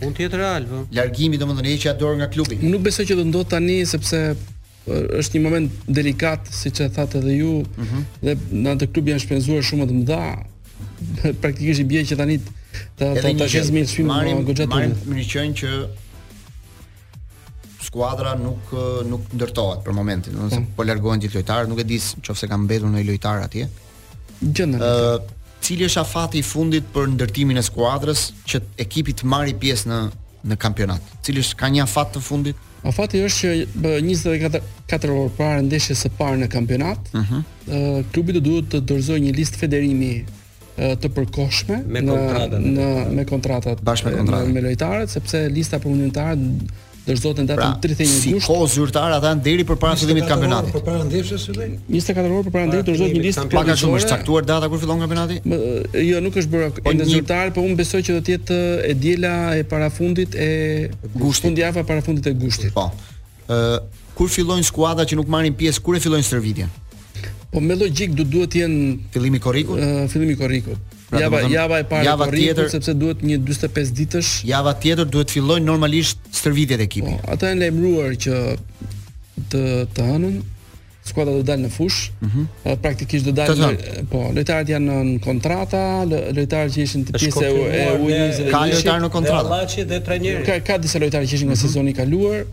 Mund të jetë real po. Largimi domethënë heqja dorë nga klubi. Unë nuk besoj që do ndodhë tani sepse është një moment delikat siç e thatë edhe ju mm -hmm. dhe në atë klub janë shpenzuar shuma të mëdha. Praktikisht i bie që tani ta ta ta shesësh me çmim goxha të. Marim meqenë që skuadra nuk nuk ndërtohet për momentin, domethënë mm. po largohen gjithë lojtarët, nuk e di nëse ka mbetur ndonjë lojtar atje. Gjendën. Ë Cili është afati i fundit për ndërtimin e skuadrës që ekipi të marri pjesë në në kampionat? Cili është ka një afat të fundit? Afati është që bë, 24 orë para ndeshjes së parë në kampionat, ëh, uh -huh. uh, klubi do duhet të dorëzojë një listë federimi uh, të përkohshme me në, kontratën, në me kontratat bashkë me kontratat me, me lojtarët sepse lista për U 21 Dorëzohet datën pra, 31 gusht. Si kohë zyrtare ata kanë deri përpara fillimit të kampionatit. Përpara ndeshjes së vet. 24 orë përpara ndeshjes dorëzohet një listë pak a shumë është caktuar data kur fillon kampionati? Jo, nuk është bërë po ende zyrtare, por unë besoj që do të jetë e diela e parafundit e gushtit. Fundjava e parafundit e gushtit. Po. Ë kur fillojnë skuadrat që nuk marrin pjesë, kur e fillojnë stërvitjen? Po me logjikë do duhet të jetë fillimi korrikut. Ë fillimi korrikut. Pra java, domethënë, java e parë java tjetër sepse duhet një 45 ditësh. Java tjetër duhet të fillojnë normalisht stërvitjet e ekipit. Po, ata janë lajmëruar që të të hënën skuadra do dalë në fushë. Ëh. Mm -hmm. Praktikisht do dalë po, lojtarët janë nën kontratë, lojtarët që ishin pjesë e U 21. Ka lojtarë në kontratë. Ka ka disa lojtarë që ishin nga mm -hmm. sezoni i kaluar.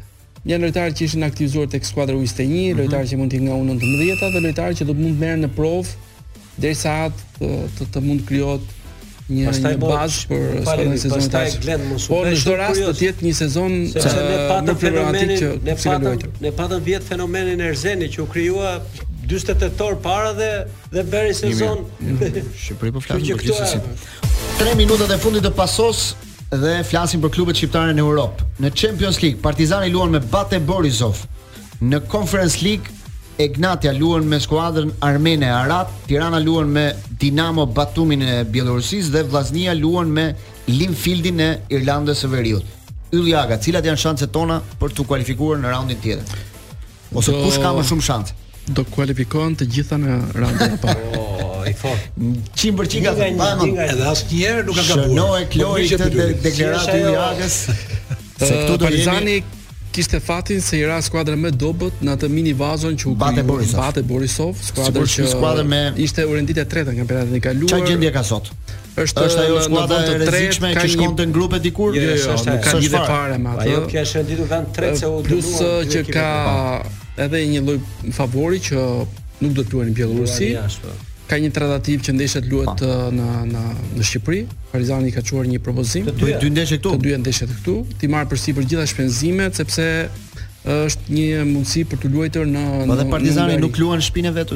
Janë lojtarë që ishin aktivizuar tek skuadra e U21, mhm. lojtarë që mund të jenë nga U19 dhe lojtarë që do të mund të merren në provë derisa të, të mund të krijohet një pastaj një bazë për skuadrën e sezonit të ardhshëm. Po në çdo rast do të jetë një sezon sepse ne eh, patëm fenomenin që ne patëm ne patëm vjet fenomenin e Erzenit që u krijua 48 orë para dhe dhe bëri sezon. Shqipëri po flasim për gjithsesi. 3 minutat e fundit të pasos Dhe flasim për klubet shqiptare në Europë. Në Champions League, Partizani luan me Bate Borisov. Në Conference League, Egnatia luan me skuadrën armene Ararat, Tirana luan me Dinamo Batumin e Bjellorusisë dhe Vllaznia luan me Linfieldin e Irlandës së Veriut. Ylli Aga, cilat janë shanset tona për t'u kualifikuar në raundin tjetër? Ose kush ka më shumë shans? Do kualifikohen të gjitha në raundin e parë. Oh, i fort. 100% ka thënë Bajmon. Edhe asnjëherë nuk ka gabuar. Shënoje Klodi këtë deklaratë të Ylli Agës. Se këtu do jemi kishte fatin se i ra skuadra më e dobët në atë mini vazon që u Bate Borisov, Bate Borisov, skuadra që skuadra me ishte u rendit e tretë në kampionatin e kaluar. Çfarë gjendje ka sot? Është është ajo skuadra e rrezikshme që shkonte në grupe dikur. Jo, jo, jo, nuk ka lidhje fare me atë. Ajo që është renditur vend tretë se u plus që ka edhe një lloj favori që nuk do të luajë në Bjellorusi. Po. Ka një tratativë që ndeshjet të luhen po. në në në Shqipëri. Partizani ka çuar një propozim. Të dy, dy ndeshje këtu. Të dy ndeshjet këtu. T'i marrë përsipër gjithë shpenzimet sepse është një mundësi për të luajtur në Po dhe Partizani nuk luan në shpinë e vet.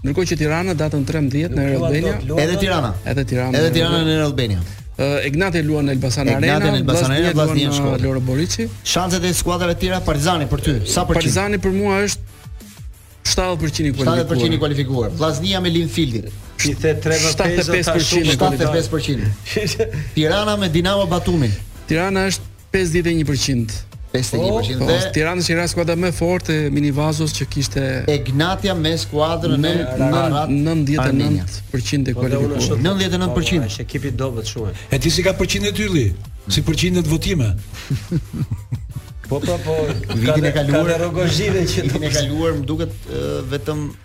Ndërkohë që Tirana datën 13 në Air Albania. Edhe Tirana. Edhe Tirana. Edhe Tirana në Air Albania. Uh, Egnatia luan në Elbasan Arena, Egnatia në Elbasan Arena, Vllaznia në Shkodër. Loro Boriçi. Shanset e skuadrave të tjera Partizani për ty. Sa për Partizani për mua është 70% i kualifikuar. 70% i kualifikuar. Vllaznia me Linfieldin. Ti the 75% 75%. Tirana me Dinamo Batumin. Tirana është 51%. 51% po, dhe po, Tirana qe ra skuadra më e fortë e minivazos që kishte Egnatia me skuadrën e Ararat 99% e kualifikuar. 99% është ekipi i dobët shumë. E ti s'i ke përqindjet, ylli? Si përqindje votimesh? Po po po, vitin e kaluar, Rrogozhinë që vitin e kaluar më duket vetëm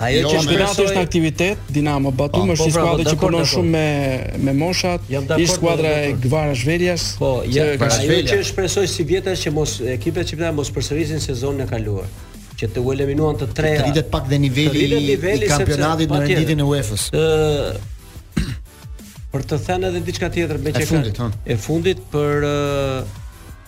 Ajo që shpresoj është aktivitet Dinamo Batum po, është po, një skuadër që punon shumë me me moshat, i skuadra e Gvara Zhveljas. Po, ja, ajo që shpresoj sivjet është që mos ekipet shqiptare mos përsërisin sezonin e kaluar që të u eliminuan të treja. Të pak dhe niveli, niveli i kampionatit në renditjen e UEFA-s. Ë për të thënë edhe diçka tjetër meqë e fundit, e fundit për